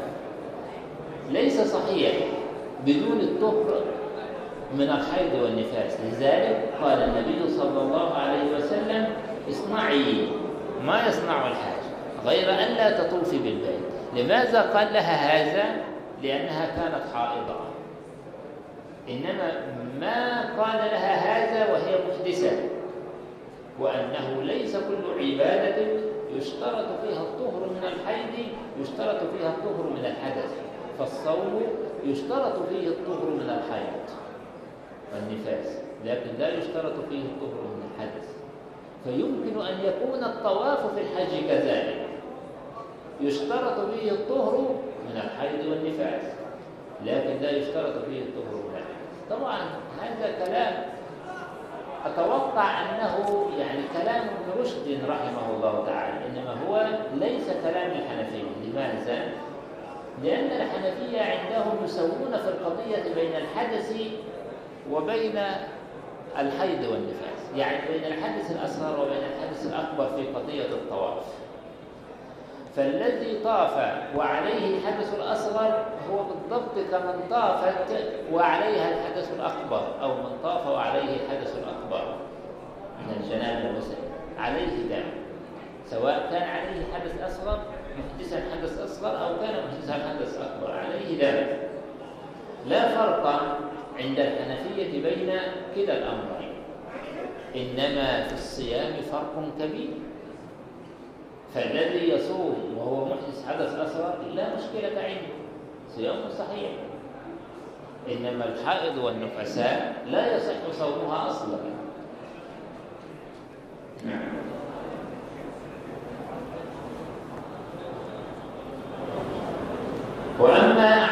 ليس صحيح بدون الطهر من الحيض والنفاس. لذلك قال النبي صلى الله عليه وسلم اصنعي ما يصنع الحاج غير أن لا تطوفي بالبيت. لماذا قال لها هذا؟ لأنها كانت حائضة. إنما ما قال لها هذا وهي محدثة وأنه ليس كل عبادة يشترط فيها الطهر من الحيض يشترط فيها الطهر من الحدث. فالصوم يشترط فيه الطهر من الحيض. والنفاس لكن لا يشترط فيه الطهر من الحدث. فيمكن أن يكون الطواف في الحج كذلك. يشترط فيه الطهر من الحيض والنفاس لكن لا يشترط فيه الطهر والحدث طبعا هذا كلام أتوقع أنه يعني كلام ابن رشد رحمه الله تعالى إنما هو ليس كلام الحنفية. لماذا؟ لأن الحنفية عندهم يسوون في القضية بين الحدث وبين الحيض والنفاس. يعني بين الحدث الأصغر وبين الحدث الأكبر في قضية الطواف. فالذي طاف وعليه الحدث الأصغر هو بالضبط كمن طافت وعليها الحدث الأكبر أو من طاف وعليه الحدث الأكبر. من الجناب المسلم. عليه دم. سواء كان عليه حدث أصغر محدثا حدث أصغر أو كان محدثا حدث أكبر عليه دم. لا فرق عند الحنفية بين كلا الأمرين إنما في الصيام فرق كبير. فالذي يصوم وهو محدث حدث أصغر لا مشكلة عنده. صيامه صحيح. إنما الحائض والنفساء لا يصح صومها أصلا. وأما أعداده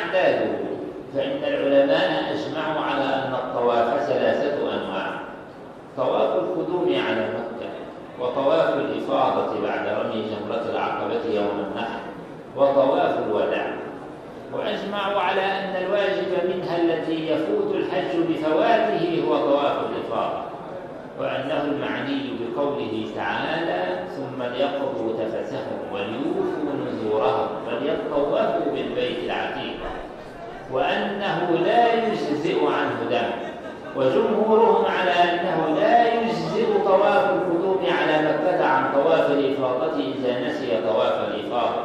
فإن العلماء أجمعوا على أن الطواف ثلاثة أنواع. طواف القدوم على مكة وطواف الإفاضة بعد رمي جمرة العقبة يوم النحر وطواف الوداع. وأجمعوا على أن الواجب منها الذي يفوت الحج بفواته هو طواف الإفاضة. وأنه المعني بقوله تعالى ثم ليقضوا تفسهم وليوفوا نذورهم وليطوفوا بالبيت العتيق. وأنه لا يجزئ عنه دم. وجمهورهم على أنه لا يجزئ طواف القدوم على مكة عن طواف الإفاضة إذا نسي طواف الإفاضة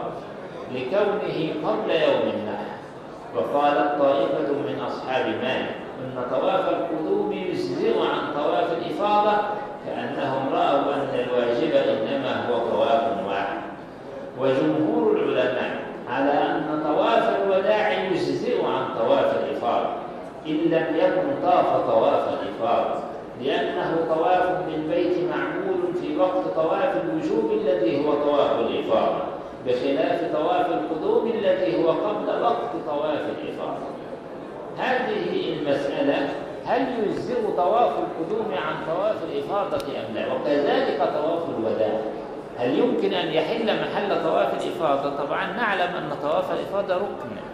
لكونه قبل يوم النحر. وقالت طائفة من أصحاب مالك أن طواف القدوم يجزئ عن طواف الإفاضة كأنهم رأوا أن الواجب إنما هو طواف واحد. وجمهور العلماء على أن طواف الوداع يجزئ عن طواف الإفاضة إن لم يكن طاف طواف الإفاضة لأنه طواف بالبيت معمول في وقت طواف الوجوب الذي هو طواف الإفاضة بخلاف طواف القدوم الذي هو قبل وقت طواف الإفاضة. هذه المسألة هل يجزئ طواف القدوم عن طواف الإفاضة أم لا؟ وكذلك طواف الوداع هل يمكن أن يحل محل طواف الإفاضة؟ طبعا نعلم أن طواف الإفاضة ركن.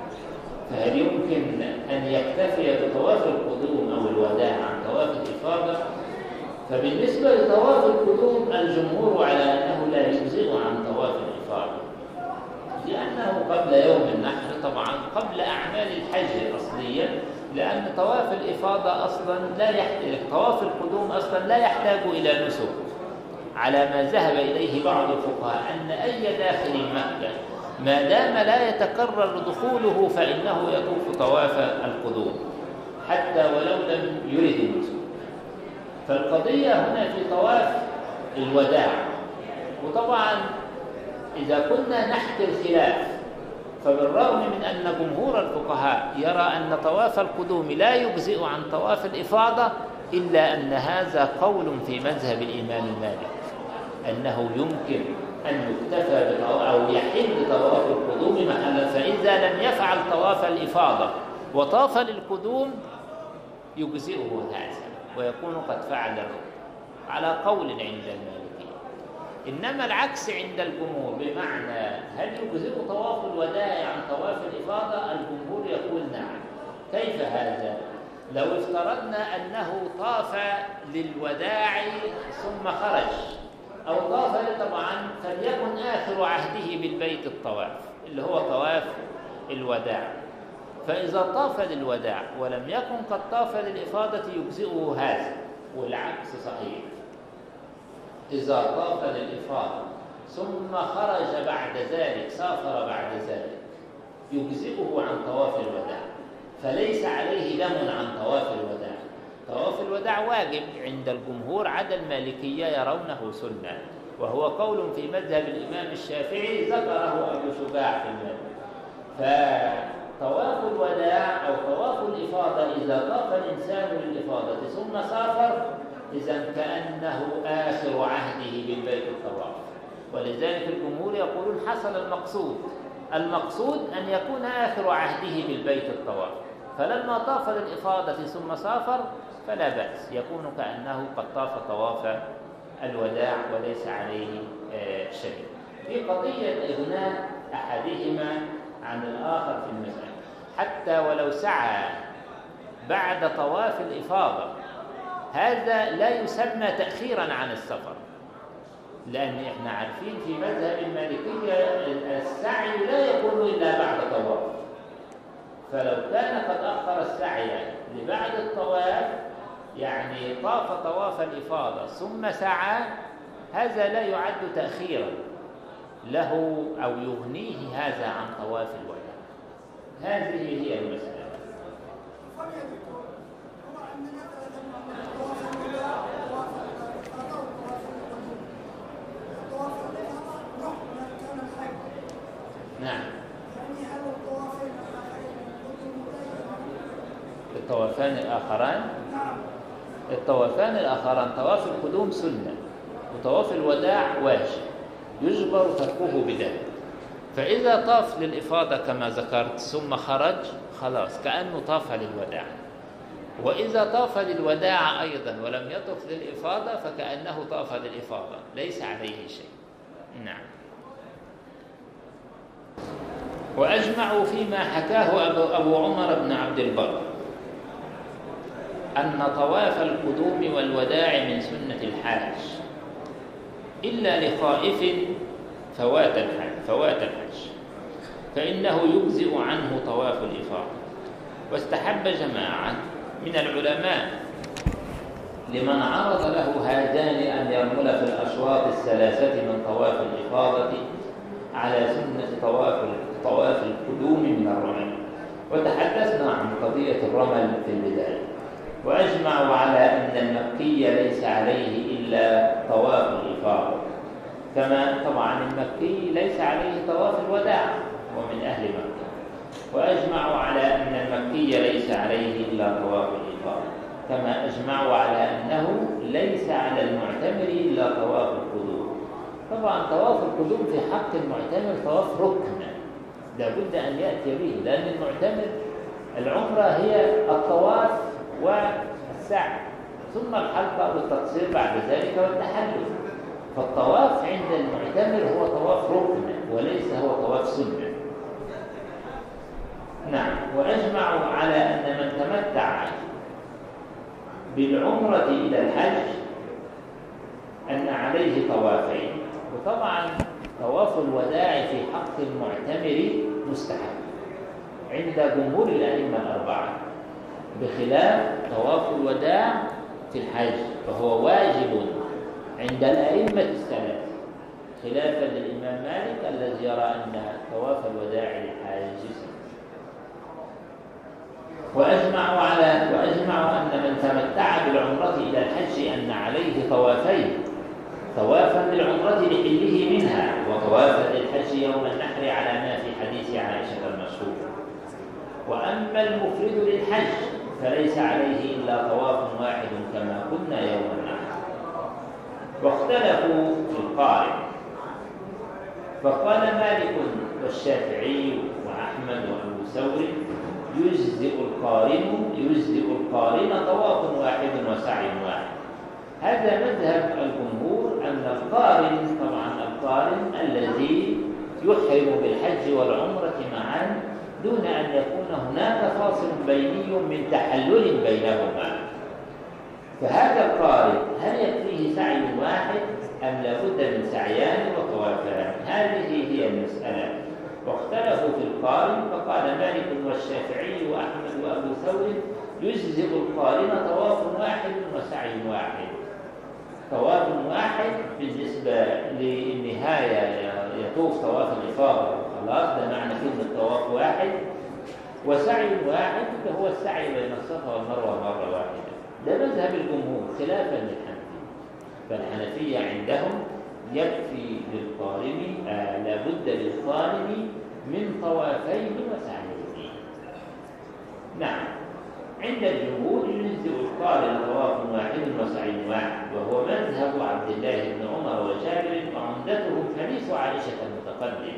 فهل يمكن أن يكتفي بطواف القدوم أو الوداع عن طواف الإفاضة؟ فبالنسبة لطواف القدوم الجمهور على أنه لا يجزئ عن طواف الإفاضة لأنه قبل يوم النحر طبعا قبل أعمال الحج الأصلية لأن طواف الإفاضة أصلا لا يحتاج طواف القدوم أصلا لا يحتاج إلى نسك على ما ذهب إليه بعض الفقهاء أن أي داخل مكة ما دام لا يتكرر دخوله فإنه يطوف طواف القدوم حتى ولو لم يرد. فالقضية هنا في طواف الوداع. وطبعا إذا كنا نحكي الخلاف فبالرغم من أن جمهور الفقهاء يرى أن طواف القدوم لا يجزئ عن طواف الإفاضة إلا أن هذا قول في مذهب الإمام مالك أنه يمكن أن يكتفى أو يحل طواف القدوم محلا فإذا لم يفعل طواف الإفاضة وطاف للقدوم يجزئه هذا ويكون قد فعل الركن. على قول عند المالكية إنما العكس عند الجمهور بمعنى هل يجزئ طواف الوداع عن طواف الإفاضة؟ الجمهور يقول نعم. كيف هذا؟ لو افترضنا أنه طاف للوداع ثم خرج. أو طاف طبعا فليكن آخر عهده بالبيت الطواف اللي هو طواف الوداع. فإذا طاف للوداع ولم يكن قد طاف للإفاضة يجزئه هذا والعكس صحيح. إذا طاف للإفاضة ثم خرج بعد ذلك سافر بعد ذلك يجزئه عن طواف الوداع. فليس عليه دم عن طواف الوداع. طواف الوداع واجب عند الجمهور عدا المالكية يرونه سنة. وهو قول في مذهب الإمام الشافعي ذكره أبو شجاع في المذهب. فطواف الوداع أو طواف الإفاضة إذا طاف الإنسان للإفاضة ثم سافر إذا كأنه آخر عهده بالبيت الطواف. ولذلك الجمهور يقولون حصل المقصود. المقصود أن يكون آخر عهده بالبيت الطواف. فلما طاف للإفاضة ثم سافر فلا بأس. يكون كأنه قد طاف طواف الوداع وليس عليه آه، شيء في قضية إغناء أحدهما عن الآخر في المسألة. حتى ولو سعى بعد طواف الإفاضة هذا لا يسمى تأخيرا عن السفر. لأن إحنا عارفين في مذهب المالكية السعي لا يكون إلا بعد طواف. فلو كان قد أخر السعي لبعد الطواف يعني طاف طواف الإفاضة ثم سعى هذا لا يعد تأخيرا له أو يغنيه هذا عن طواف الوداع هذه هي المسألة. نعم. الطوافان الآخران؟ الطوافان الآخران طواف القدوم سنة وطواف الوداع واجب يجبر تركه بذلك فإذا طاف للإفاضة كما ذكرت ثم خرج خلاص كأنه طاف للوداع. وإذا طاف للوداع أيضا ولم يطف للإفاضة فكأنه طاف للإفاضة ليس عليه شيء. نعم. وأجمعوا فيما حكاه أبو عمر بن عبد البر. أن طواف القدوم والوداع من سنة الحاج إلا لخائف فوات الحج فوات الحج فإنه يجزئ عنه طواف الإفاضة. واستحب جماعة من العلماء لمن عرض له هذان أن يرمل في الأشواط الثلاثة من طواف الإفاضة على سنة طواف طواف القدوم من الرمل. وتحدثنا عن قضية الرمل في البداية. وأجمعوا على أن المكي ليس عليه إلا طواف الإفاضة. كما طبعا المكي ليس عليه طواف الوداع ومن أهل مكة. وأجمعوا على أن المكي ليس عليه إلا طواف الإفاضة. كما أجمعوا على أنه ليس على المعتمر إلا طواف القدوم. طبعا طواف القدوم في حق المعتمر طواف ركن لابد أن يأتي به لأن المعتمر العمرة هي الطواف والسعي. ثم الحلقة والتقصير بعد ذلك والتحلل. فالطواف عند المعتمر هو طواف ركن وليس هو طواف سنة. نعم. وأجمعوا على أن من تمتع بالعمرة إلى الحج أن عليه طوافين. وطبعا طواف الوداع في حق المعتمر مستحب عند جمهور الأئمة الأربعة. بخلاف طواف الوداع في الحج فهو واجب عند الأئمة الثلاثة خلافا للإمام مالك الذي يرى أن طواف الوداع للحاج وأجمعوا على وأجمعوا أن من تمتع بالعمرة إلى الحج أن عليه طوافين. طوافا للعمرة لحله منها وطوافا للحج يوم النحر على ما في حديث عائشة المشهور. وأما المفرد للحج فليس عليه إلا طواف واحد كما كنا يوم النحر واختلفوا في القارن فقال مالك والشافعي وأحمد وأبو ثور يجزئ القارن يجزئ القارن طواف واحد وسعي واحد. هذا مذهب الجمهور أن القارن طبعا القارن الذي يحرم بالحج والعمرة معا دون أن يكون هناك فاصل بيني من تحلل بينهما. فهذا القارن هل يكفيه سعي واحد أم لابد من سعيان وطوافان هذه هي المسألة. واختلفوا في القارن فقال مالك والشافعي وأحمد وأبو ثور يجزئ القارن طواف واحد وسعي واحد. طواف واحد بالنسبة للنهاية يطوف طواف الإفاضة. خلاص ده معنى كلمة طواف واحد. وسعي واحد هو السعي بين الصفا والمروة مرة واحدة. ده مذهب الجمهور خلافا للحنفية. فالحنفية عندهم يكفي للقارن آه لابد للقارن من طوافين وسعيين. نعم. عند الجمهور يجزئ القارن طواف واحد وسعي واحد وهو مذهب عبد الله بن عمر وجابر وعمدتهم حديث عائشة المتقدم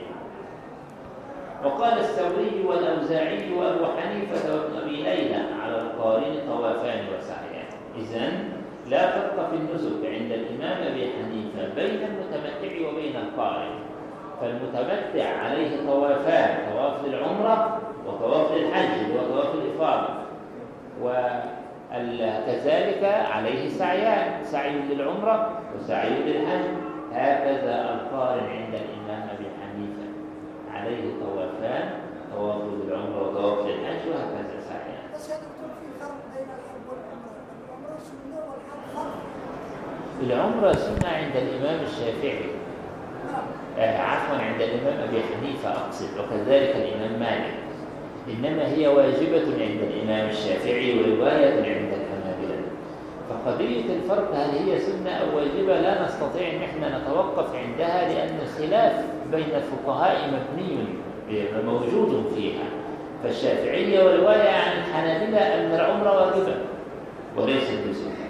وقال الثوري والأوزاعي وأبو حنيفة وابن أبي ليلى على القارن طوافان وسعيان. إذن لا فرق في النسك عند الإمام أبي حنيفة بين المتمتع وبين القارن فالمتمتع عليه طوافان طواف للعمرة وطواف للحج وطواف الإفاضة. وكذلك عليه سعيان سعي للعمرة وسعي للحج هكذا القارن عند الإمام أبي حنيفة عليه طوافان طواف للعمرة وطواف للحج وهكذا سعيان بس يا دكتور في فرق بين الحج والعمرة. العمرة سنة والحج فرق. العمرة سنة عند الإمام الشافعي. نعم. آه، عفوا عند الإمام أبي حنيفة أقصد وكذلك الإمام مالك. إنما هي واجبة عند الإمام الشافعي ورواية عند الحنابلة. فقضية الفرق هل هي سنة أو واجبة؟ لا نستطيع أن إحنا نتوقف عندها لأن الخلاف بين الفقهاء مبني. موجود فيها. فالشافعية ورواية عن الحنابلة أن العمرة واجبة وليست بسنة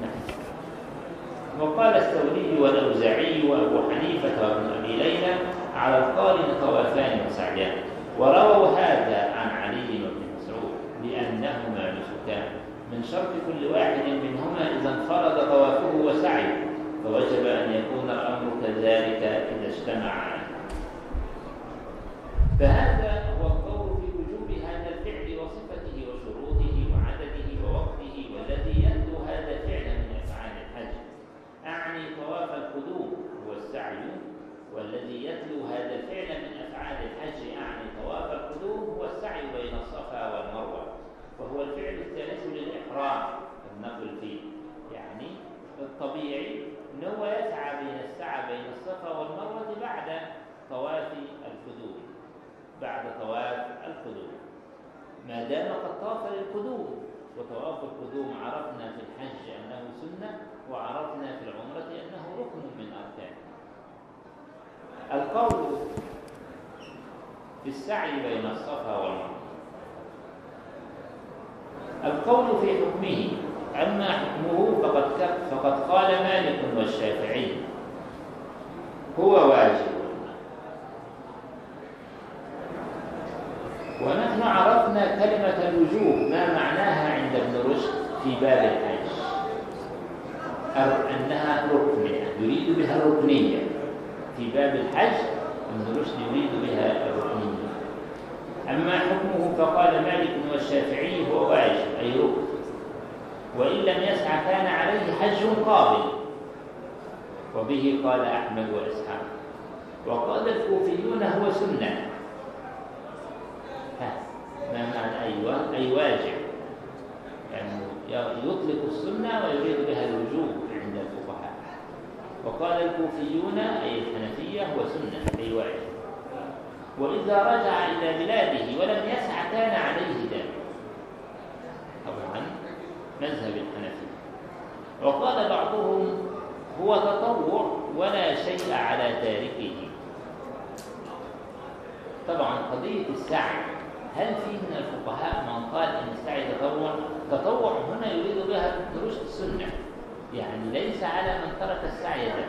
نعم. وقال الثوري والأوزاعي وأبو حنيفة وابن أبي ليلى على القارن طوافان وسعيان ورووا هذا عن علي وابن مسعود بأنهما نسكان. من شرط كل واحد منهما إذا انفرد طوافه وسعيه فوجب أن يكون الأمر كذلك إذا اجتمعا. فهذا هو القول في وجوب هذا الفعل وصفته وشروطه وعدده ووقته والذي يتلو هذا الفعل من أفعال الحج. أعني طواف القدوم هو السعي والذي يتلو هذا الفعل من أفعال الحج أعني طواف القدوم هو السعي بين الصفا والمروة. وهو الفعل الثالث للإحرام النقل فيه. يعني الطبيعي هو يسعى بين السعى بين الصفا والمروة بعد طواف بعد طواف القدوم. ما دام قد طاف للقدوم وطواف القدوم عرفنا في الحج أنه سنة وعرفنا في العمرة أنه ركن من أركان. القول في السعي بين الصفا والمروة. القول في حكمه أما حكمه فقد فقد قال مالك والشافعي هو واجب. ونحن عرفنا كلمة الوجوب ما معناها عند ابن رشد في باب الحج أو أنها ركن يريد بها الركنية في باب الحج ابن رشد يريد بها الركنية. أما حكمه فقال مالك والشافعي هو واجب أي ركن. وإن لم يسعى كان عليه حج قابل وبه قال أحمد وإسحاق. وقال الكوفيون هو سنة. معنى أيوة أي واجب. يعني يطلق السنة ويريد بها الوجوب عند الفقهاء. وقال الكوفيون أي الحنفية هو سنة أي واجب. وإذا رجع إلى بلاده ولم يسعى كان عليه ذلك طبعا مذهب الحنفية وقال بعضهم هو تطوع ولا شيء على تاركه. طبعا قضية السعي هل في من الفقهاء من قال إن السعي تطوع؟ تطوع هنا يريد بها دروس السنة. يعني ليس على من ترك السعي ذلك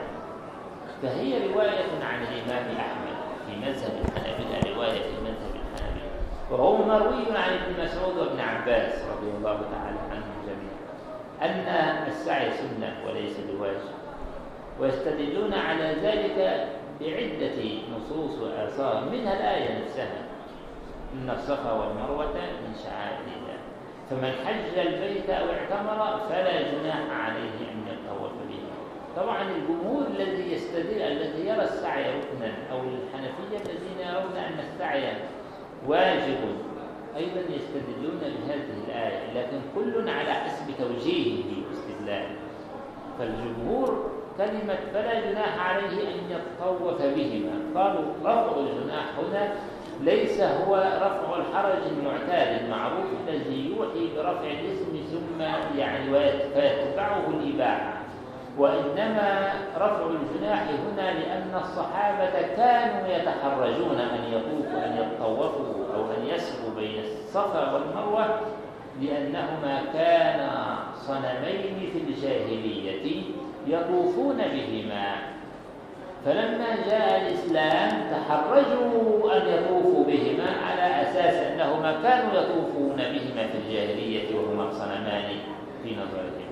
فهي رواية عن الإمام أحمد في مذهب الحنابلة رواية في مذهب الحنابلة. وهو مروي عن ابن مسعود وابن عباس رضي الله تعالى عنهم جميعا. أن السعي سنة وليس بواجب. ويستدلون على ذلك بعدة نصوص وآثار. منها الآية نفسها. إن الصفا والمروة من شعائر الله. فمن حج البيت أو اعتمر فلا جناح عليه أن يطوف به. طبعا الجمهور الذي يستدل الذي يرى السعي ركنا أو الحنفية الذين يرون أن السعي واجب أيضا يستدلون بهذه الآية. لكن كل على حسب توجيهه واستدلاله. فالجمهور كلمة فلا جناح عليه أن يطوف بهما. قالوا رفع الجناح هنا ليس هو رفع الحرج المعتاد المعروف الذي يوحي برفع الاسم ثم يعني فيتبعه الإباحة. وإنما رفع الجناح هنا لأن الصحابة كانوا يتحرجون أن يطوفوا أن يطوفوا أو أن يسعوا بين الصفا والمروة لأنهما كانا صنمين في الجاهلية يطوفون بهما. فلما جاء الإسلام تحرجوا أن يطوفوا بهما على أساس أنهما كانوا يطوفون بهما في الجاهلية وهما صنمان في نظرهم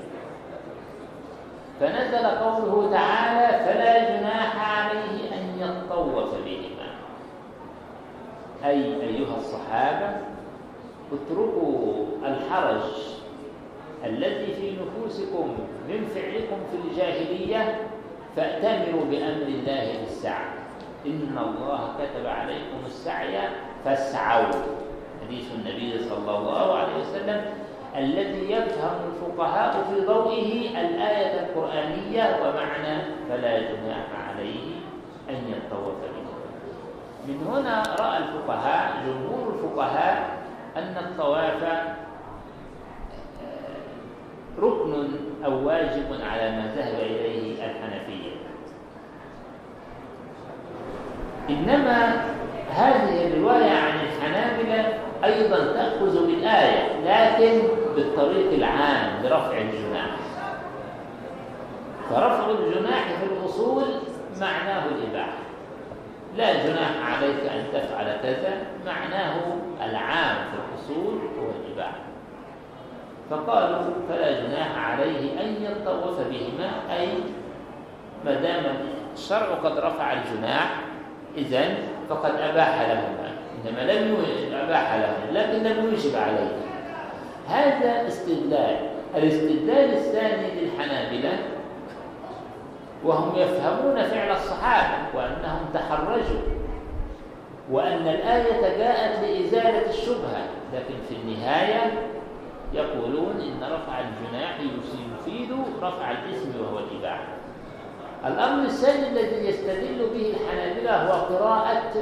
فنزل قوله تعالى فلا جناح عليه أن يطوف بهما أي أيها الصحابة اتركوا الحرج الذي في نفوسكم من فعلكم في الجاهلية فأتمروا بأمر الله بالسعي. إن الله كتب عليكم السعي فاسعوا. حديث النبي صلى الله عليه وسلم الذي يفهم الفقهاء في ضوئه الآية القرآنية ومعنى فلا جناح عليه أن يطوف به. من هنا رأى الفقهاء جمهور الفقهاء أن الطواف ركن أو واجب على ما ذهب إليه الحنفية. إنما هذه الرواية عن الحنابلة أيضا تأخذ بالآية لكن بالطريق العام برفع الجناح. فرفع الجناح في الأصول معناه الإباحة. لا جناح عليك أن تفعل كذا معناه العام في الأصول هو الإباحة. فقالوا فلا جناح عليه أن يطوف بهما أي ما دام الشرع قد رفع الجناح إذن فقد أباح لهما. إنما لم أباح لهم لكن لم يوجب عليه. هذا استدلال. الاستدلال الثاني للحنابلة وهم يفهمون فعل الصحابة وأنهم تحرجوا وأن الآية جاءت لإزالة الشبهة لكن في النهاية يقولون إن رفع الجناح يفيد رفع الاسم وهو الإباحة. الأمر الثاني الذي يستدل به الحنابلة هو قراءة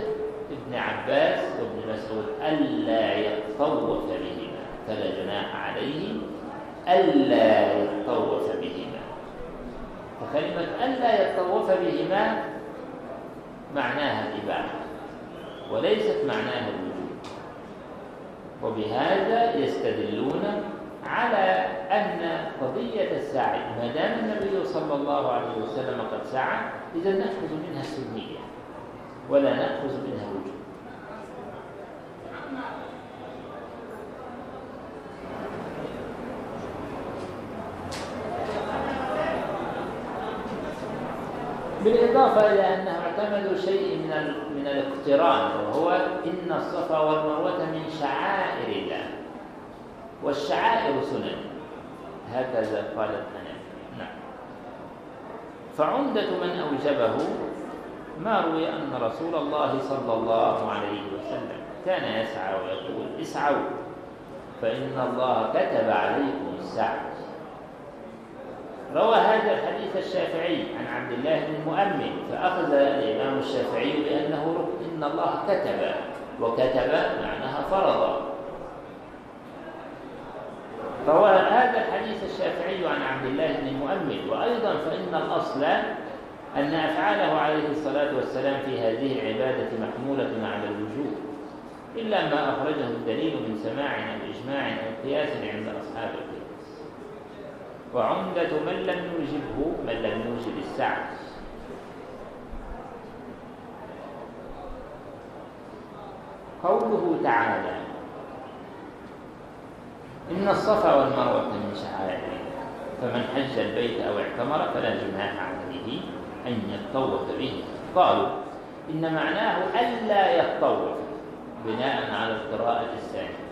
ابن عباس وابن مسعود ألا يطوف بهما فلا جناح عليه ألا يطوف بهما. فكلمة ألا يطوف بهما معناها الإباحة وليست معناها الوجود. وبهذا يستدلون على أن قضية السعي ما دام النبي صلى الله عليه وسلم قد سعى إذا نأخذ منها السنية ولا نأخذ منها الوجود بالإضافة إلى أنهم اعتمدوا شيء من من الاقتران وهو إن الصفا والمروة من شعائر الله والشعائر سنن. هكذا قال الحنفي نعم. فعمدة من أوجبه ما روي أن رسول الله صلى الله عليه وسلم كان يسعى ويقول اسعوا فإن الله كتب عليكم السعي. روى هذا الحديث الشافعي عن عبد الله بن المؤمن فأخذ الإمام الشافعي بأنه ركن إن الله كتب وكتب معناها فرض. روى هذا الحديث الشافعي عن عبد الله بن المؤمن وأيضا فإن الأصل أن أفعاله عليه الصلاة والسلام في هذه العبادة محمولة على الوجوب إلا ما أخرجه الدليل من سماع أو إجماع أو قياس عند أصحاب القياس وعمدة من لم يوجبه من لم يوجب السعي. قوله تعالى إن الصفا والمروة من شعائر فمن حج البيت أو اعتمر فلا جناح عليه أن يطوف به. قالوا إن معناه ألا يطوف بناء على القراءة الثانية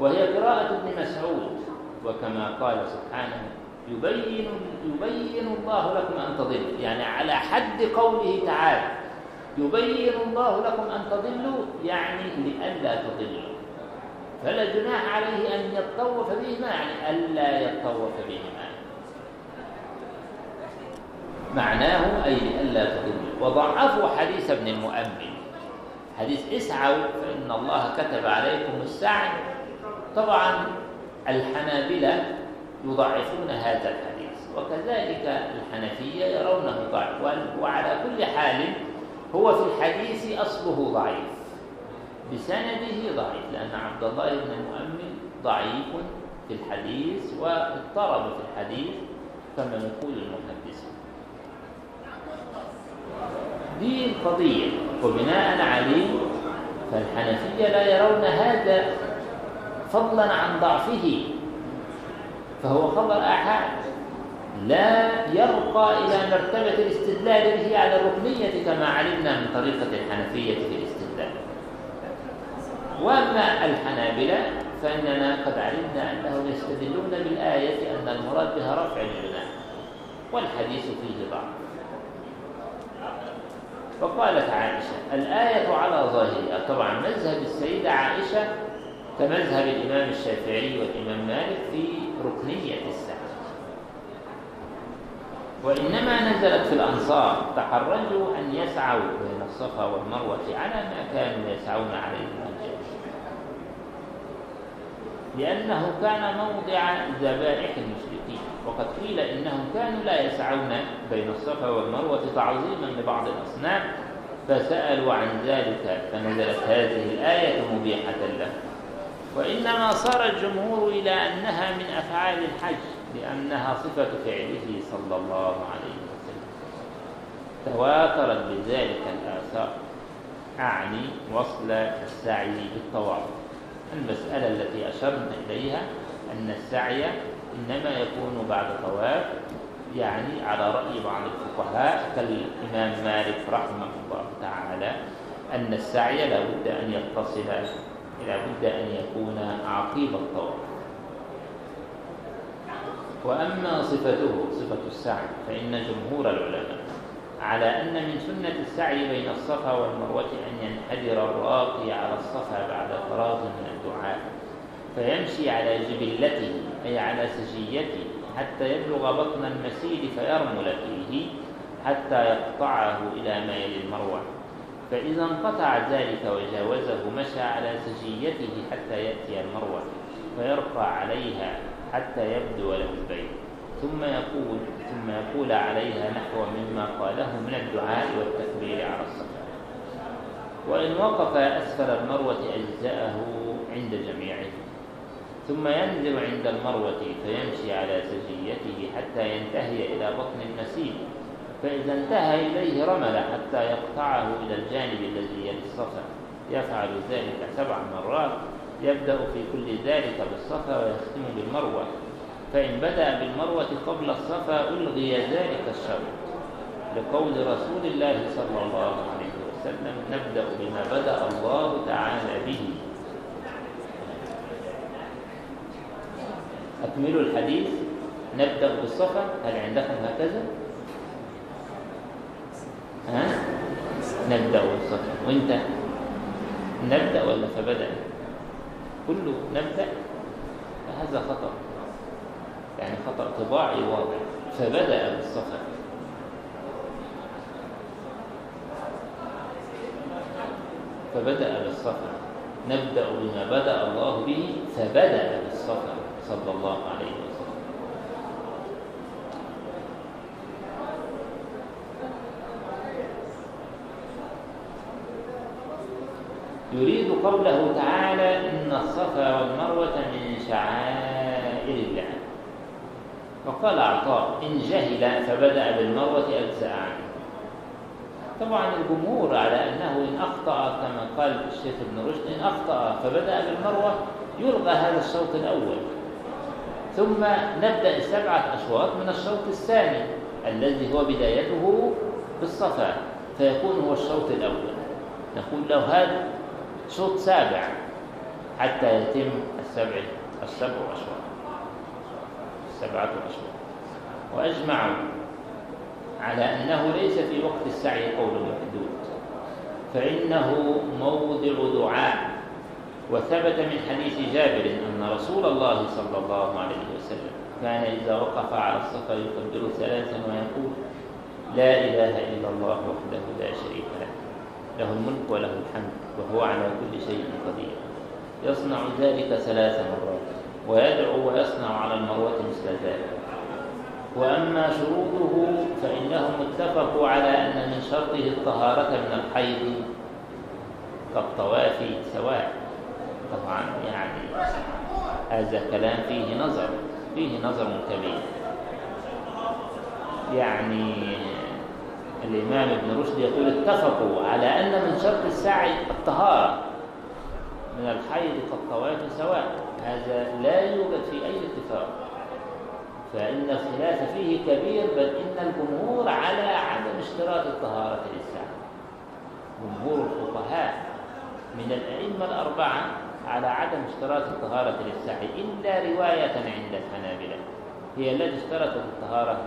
وهي قراءة ابن مسعود وكما قال سبحانه يبين يبين الله لكم أن تضلوا. يعني على حد قوله تعالى يبين الله لكم أن تضلوا يعني لئلا تضلوا. فلا جناح عليه أن يطوف بهما يعني ألا يطوف بهما. معناه أي لئلا تضلوا. وضعفوا حديث ابن المؤمن. حديث اسعوا فإن الله كتب عليكم السعي. طبعا الحنابلة يضعفون هذا الحديث. وكذلك الحنفية يرونه ضعف وعلى كل حال هو في الحديث أصله ضعيف. بسنده ضعيف لأن عبد الله بن المؤمن ضعيف في الحديث واضطرب في الحديث كما يقول المحدثون دي القضية وبناء عليه فالحنفية لا يرون هذا فضلا عن ضعفه. فهو خبر آحاد لا يرقى إلى مرتبة الاستدلال به على الركنية كما علمنا من طريقة الحنفية في الاستدلال. وأما الحنابلة فإننا قد علمنا أنهم يستدلون بالآية أن المراد بها رفع الجناح والحديث فيه ضعف. فقالت عائشة الآية على ظاهرها. طبعا مذهب السيدة عائشة كمذهب الإمام الشافعي والإمام مالك في ركنية السعي وإنما نزلت في الأنصار تحرجوا أن يسعوا بين الصفا والمروة على ما كانوا يسعون عليه الرجال لأنه كان موضع ذبائح المشركين. وقد قيل إنهم كانوا لا يسعون بين الصفا والمروة تعظيما لبعض الأصنام فسألوا عن ذلك فنزلت هذه الآية مبيحة له وإنما صار الجمهور إلى أنها من أفعال الحج لأنها صفة فعله صلى الله عليه وسلم. تواترت بذلك الآثار. أعني وصل السعي بالطواف. المسألة التي أشرنا إليها أن السعي إنما يكون بعد طواف يعني على رأي بعض الفقهاء كالإمام مالك رحمه الله تعالى أن السعي لا بد أن يتصل لا بد أن يكون عقيب الطواف وأما صفته صفة السعي فإن جمهور العلماء على أن من سنة السعي بين الصفا والمروة أن ينحدر الراقي على الصفا بعد فراغ من الدعاء فيمشي على جبلته أي على سجيته حتى يبلغ بطن المسير فيرمل فيه حتى يقطعه إلى ما يلي المروة. فإذا انقطع ذلك وجاوزه مشى على سجيته حتى يأتي المروة فيرقى عليها حتى يبدو له البيت. ثم يقول ثم يقول عليها نحو مما قاله من الدعاء والتكبير على الصفا. وإن وقف أسفل المروة أجزأه عند جميعه. ثم ينزل عند المروة فيمشي على سجيته حتى ينتهي إلى بطن المسير فإذا انتهى إليه رمل حتى يقطعه إلى الجانب الذي يلي الصفا يفعل ذلك سبع مرات يبدأ في كل ذلك بالصفا ويختم بالمروة. فإن بدأ بالمروة قبل الصفا ألغي ذلك الشرط لقول رسول الله صلى الله عليه وسلم نبدأ بما بدأ الله تعالى به. أكملوا الحديث. نبدأ بالصفا. هل عندكم هكذا؟ نبدأ بالصفا وإنت نبدأ ولا فبدأ؟ كله نبدأ فهذا خطأ. يعني خطأ طباعي واضح. فبدأ بالصفا فبدأ بالصفا نبدأ بما بدأ الله به فبدأ بالصفا صلى الله عليه وسلم يريد قوله تعالى إن الصفا والمروة من شعائر الله. وقال عطاء إن جهل فبدأ بالمروة أجزاء عنه. طبعا الجمهور على أنه إن أخطأ كما قال الشيخ ابن رشد إن أخطأ فبدأ بالمروة يلغى هذا الشوط الأول. ثم نبدأ السبعة أشواط من الشوط الثاني الذي هو بدايته بالصفا فيكون هو الشوط الأول. نقول له هذا شوط سابع حتى يتم السبع السبع أشواط السبعة أشواط وأجمعوا على أنه ليس في وقت السعي قول محدود. فإنه موضع دعاء. وثبت من حديث جابر أن رسول الله صلى الله عليه وسلم كان إذا وقف على الصفا يكبر ثلاثا ويقول لا إله إلا الله وحده لا شريك له. له الملك وله الحمد وهو على كل شيء قدير. يصنع ذلك ثلاث مرات ويدعو ويصنع على المروة مثل ذلك. وأما شروطه فإنهم اتفقوا على أن من شرطه الطهارة من الحيض كالطواف سواء. طبعا يعني هذا كلام فيه نظر فيه نظر كبير. يعني الإمام ابن رشد يقول اتفقوا على أن من شرط السعي الطهارة من الحيض كالطواف سواء. هذا لا يوجد في أي اتفاق. فإن الخلاف فيه كبير بل إن الجمهور على عدم اشتراط الطهارة للسعي. جمهور الفقهاء من الأئمة الأربعة على عدم اشتراط الطهارة للسعي. إلا رواية عند الحنابلة. هي التي اشترطت الطهارة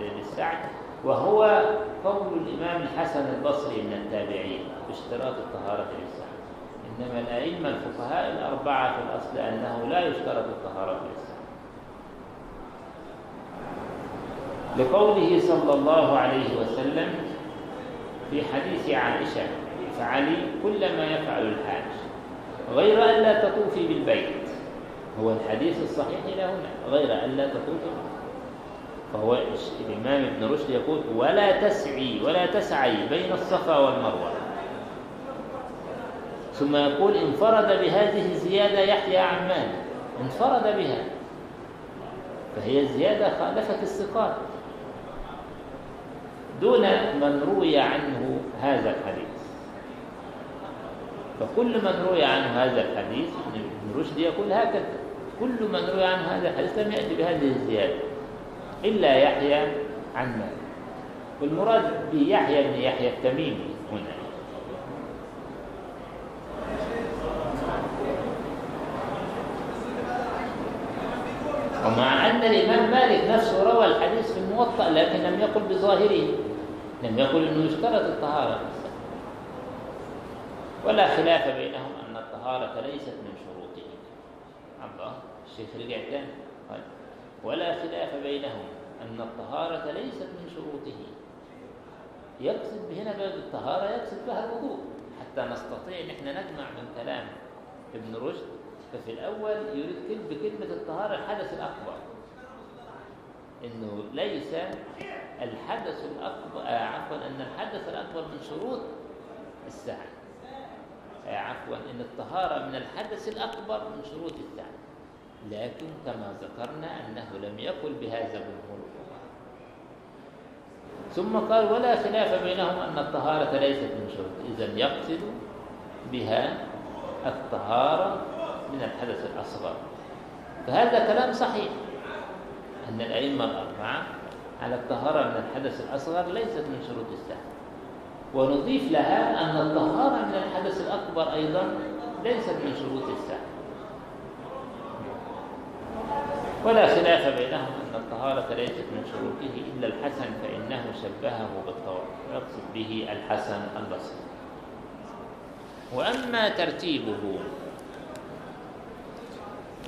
للسعي. وهو قول الإمام الحسن البصري من التابعين باشتراط الطهارة للسعي إنما الأئمة الفقهاء الأربعة في الأصل أنه لا يشترط الطهارة للسعي لقوله صلى الله عليه وسلم في حديث عائشة فعلي كل ما يفعل الحاج. غير أن لا تطوفي بالبيت. هو الحديث الصحيح إلى هنا. غير أن لا تطوفي فهو الإمام ابن رشد يقول ولا تسعي ولا تسعي بين الصفا والمروة. ثم يقول انفرد بهذه الزيادة يحيى عمان انفرد بها. فهي الزيادة خالفت الثقات. دون من روي عنه هذا الحديث. فكل من روي عنه هذا الحديث ابن رشد يقول هكذا. كل من روي عنه هذا الحديث لم يأتي بهذه الزيادة. إلا يحيى عن مالك. والمراد بيحيى بن يحيى التميمي هنا. ومع أن الإمام مالك نفسه روى الحديث في الموطأ لكن لم يقل بظاهره. لم يقل أنه يشترط الطهارة. ولا خلاف بينهم أن الطهارة ليست من شروطه. الله الشيخ رجع تاني. ولا خلاف بينهم أن الطهارة ليست من شروطه. يقصد هنا باب الطهارة يقصد بها الوضوء. حتى نستطيع أن إحنا نجمع من كلام ابن رشد ففي الأول يريد بكلمة الطهارة الحدث الأكبر. إنه ليس الحدث الأكبر آه عفوا أن الحدث الأكبر من شروط السعي. آه عفوا أن الطهارة من الحدث الأكبر من شروط السعي. لكن كما ذكرنا أنه لم يقل بهذا جمهور ثم قال ولا خلاف بينهم أن الطهارة ليست من شروط إذا يقصد بها الطهارة من الحدث الأصغر. فهذا كلام صحيح أن الأئمة الأربعة على الطهارة من الحدث الأصغر ليست من شروط السهل ونضيف لها أن الطهارة من الحدث الأكبر أيضا ليست من شروط السهل ولا خلاف بينهم أن الطهارة ليست من شروطه إلا الحسن فإنه شبهه بالطواف. يقصد به الحسن البصري. وأما ترتيبه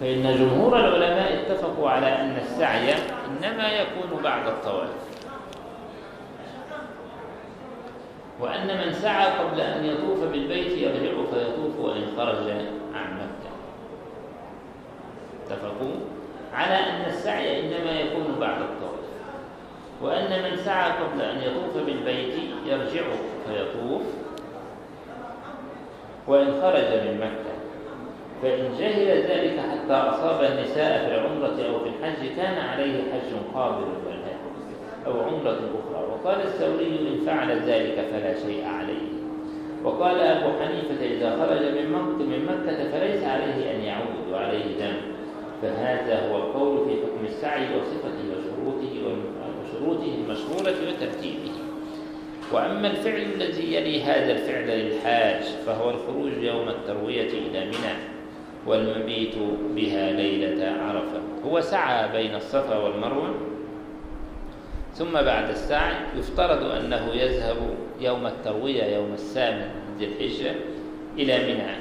فإن جمهور العلماء اتفقوا على أن السعي إنما يكون بعد الطواف. وأن من سعى قبل أن يطوف بالبيت يرجع فيطوف وإن خرج اتفقوا على أن السعي إنما يكون بعد الطواف وأن من سعى قبل أن يطوف بالبيت يرجع فيطوف وإن خرج من مكة فإن جهل ذلك حتى أصاب النساء في العمرة أو في الحج كان عليه حج قابل والهدي أو عمرة أخرى. وقال الثوري إن فعل ذلك فلا شيء عليه. وقال أبو حنيفة إذا خرج من مكة فليس عليه أن يعود وعليه دم. فهذا هو القول في حكم السعي وصفته وشروطه وشروطه المشهورة وترتيبه. وأما الفعل الذي يلي هذا الفعل للحاج فهو الخروج يوم التروية إلى منى والمبيت بها ليلة عرفة. هو سعى بين الصفا والمروة ثم بعد السعي يفترض أنه يذهب يوم التروية يوم الثامن من ذي الحجة إلى منى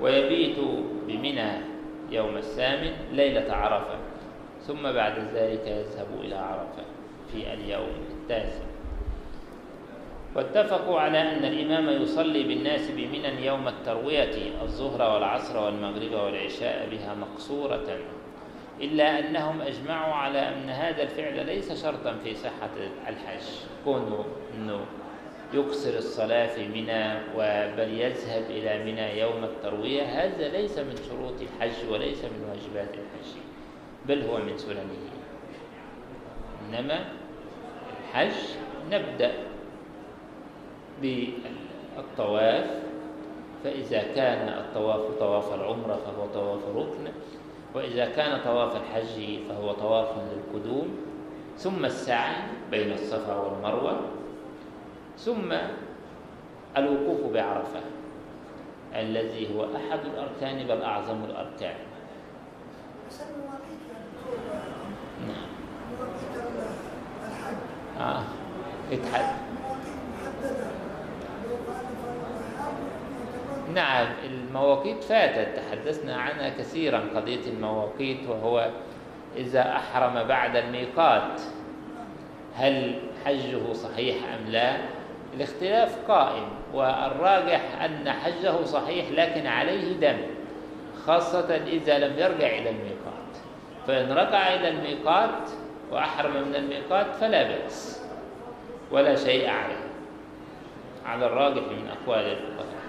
ويبيت بمنى يوم الثامن ليلة عرفة ثم بعد ذلك يذهب إلى عرفة في اليوم التاسع. واتفقوا على أن الإمام يصلي بالناس بمنى يوم التروية الظهر والعصر والمغرب والعشاء بها مقصورة إلا أنهم أجمعوا على أن هذا الفعل ليس شرطا في صحة الحج. كونه أنه يقصر الصلاة في منى بل يذهب إلى منى يوم التروية. هذا ليس من شروط الحج وليس من واجبات الحج بل هو من سننه. إنما الحج نبدأ بالطواف فإذا كان الطواف طواف العمرة فهو طواف ركن وإذا كان طواف الحج فهو طواف للقدوم ثم السعي بين الصفا والمروة ثم الوقوف بعرفة الذي هو أحد الأركان بل أعظم الأركان. نعم. آه. نعم المواقيت فاتت. تحدثنا عنها كثيرا قضية المواقيت وهو إذا أحرم بعد الميقات هل حجه صحيح أم لا؟ الاختلاف قائم والراجح أن حجه صحيح لكن عليه دم خاصة إذا لم يرجع إلى الميقات. فإن رجع إلى الميقات وأحرم من الميقات فلا بأس ولا شيء عليه. على الراجح من أقوال الفقهاء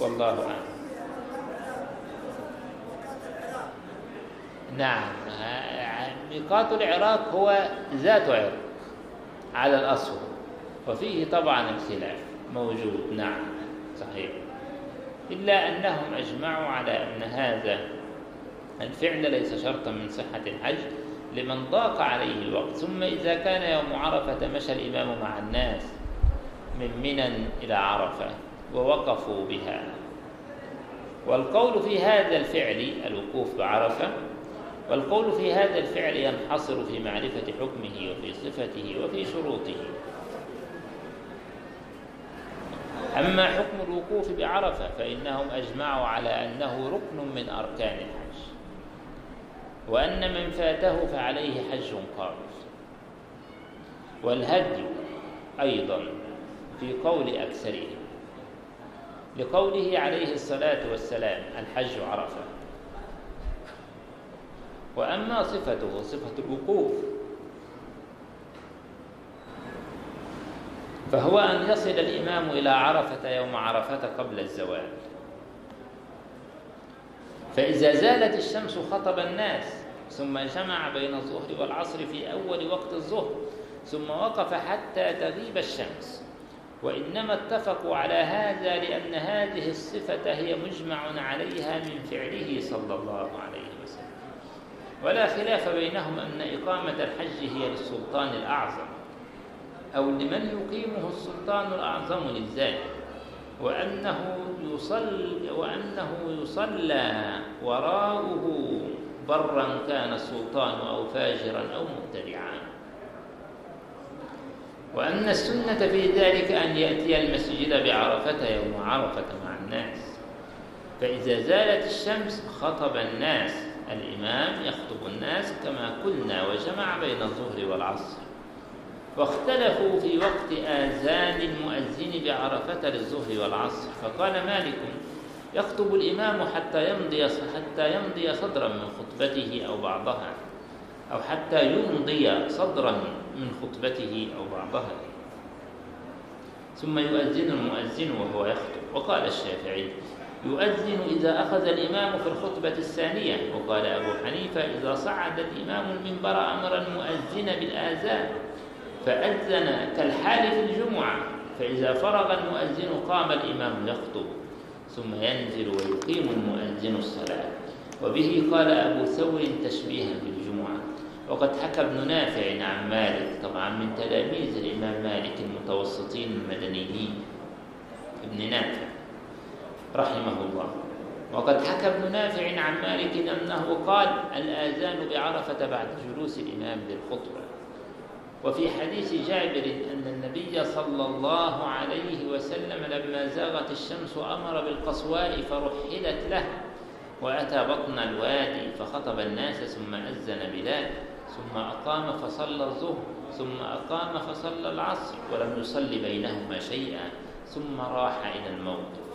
والله أعلم. نعم ميقات العراق هو ذات عرق على الأصل. وفيه طبعا الخلاف. موجود. نعم. صحيح. إلا أنهم أجمعوا على أن هذا الفعل ليس شرطا من صحة الحج لمن ضاق عليه الوقت. ثم إذا كان يوم عرفة مشى الإمام مع الناس من منى إلى عرفة ووقفوا بها. والقول في هذا الفعل الوقوف بعرفة والقول في هذا الفعل ينحصر في معرفة حكمه وفي صفته وفي شروطه. أما حكم الوقوف بعرفة فإنهم أجمعوا على أنه ركن من أركان الحج. وأن من فاته فعليه حج قارص. والهدي أيضا في قول أكثرهم لقوله عليه الصلاة والسلام الحج عرفة. وأما صفته صفة الوقوف فهو أن يصل الإمام إلى عرفة يوم عرفة قبل الزوال. فإذا زالت الشمس خطب الناس ثم جمع بين الظهر والعصر في أول وقت الظهر ثم وقف حتى تغيب الشمس. وإنما اتفقوا على هذا لأن هذه الصفة هي مجمع عليها من فعله صلى الله عليه وسلم. ولا خلاف بينهم أن إقامة الحج هي للسلطان الأعظم. أو لمن يقيمه السلطان الأعظم للذات وأنه يصلي وأنه يصلى وراءه برا كان السلطان أو فاجرا أو مبتدعا. وأن السنة في ذلك أن يأتي المسجد بعرفة يوم عرفة مع الناس. فإذا زالت الشمس خطب الناس الإمام يخطب الناس كما قلنا وجمع بين الظهر والعصر. واختلفوا في وقت آذان المؤذن بعرفة للظهر والعصر. فقال مالك يخطب الإمام حتى يمضي حتى يمضي صدرا من خطبته أو بعضها أو حتى يمضي صدرا من خطبته أو بعضها. ثم يؤذن المؤذن وهو يخطب. وقال الشافعي يؤذن إذا أخذ الإمام في الخطبة الثانية. وقال أبو حنيفة إذا صعد الإمام المنبر أمر المؤذن بالآذان. فأذن كالحال في الجمعة فإذا فرغ المؤذن قام الإمام يخطب ثم ينزل ويقيم المؤذن الصلاة. وبه قال أبو ثور تشبيها بالجمعة. وقد حكى ابن نافع عن مالك طبعا من تلاميذ الإمام مالك المتوسطين المدنيين ابن نافع رحمه الله. وقد حكى ابن نافع عن مالك أنه قال الآذان بعرفة بعد جلوس الإمام للخطبة. وفي حديث جابر أن النبي صلى الله عليه وسلم لما زاغت الشمس أمر بالقصواء فرحلت له وأتى بطن الوادي فخطب الناس ثم أذن بلال ثم أقام فصلى الظهر ثم أقام فصلى العصر ولم يصل بينهما شيئا ثم راح إلى الموقف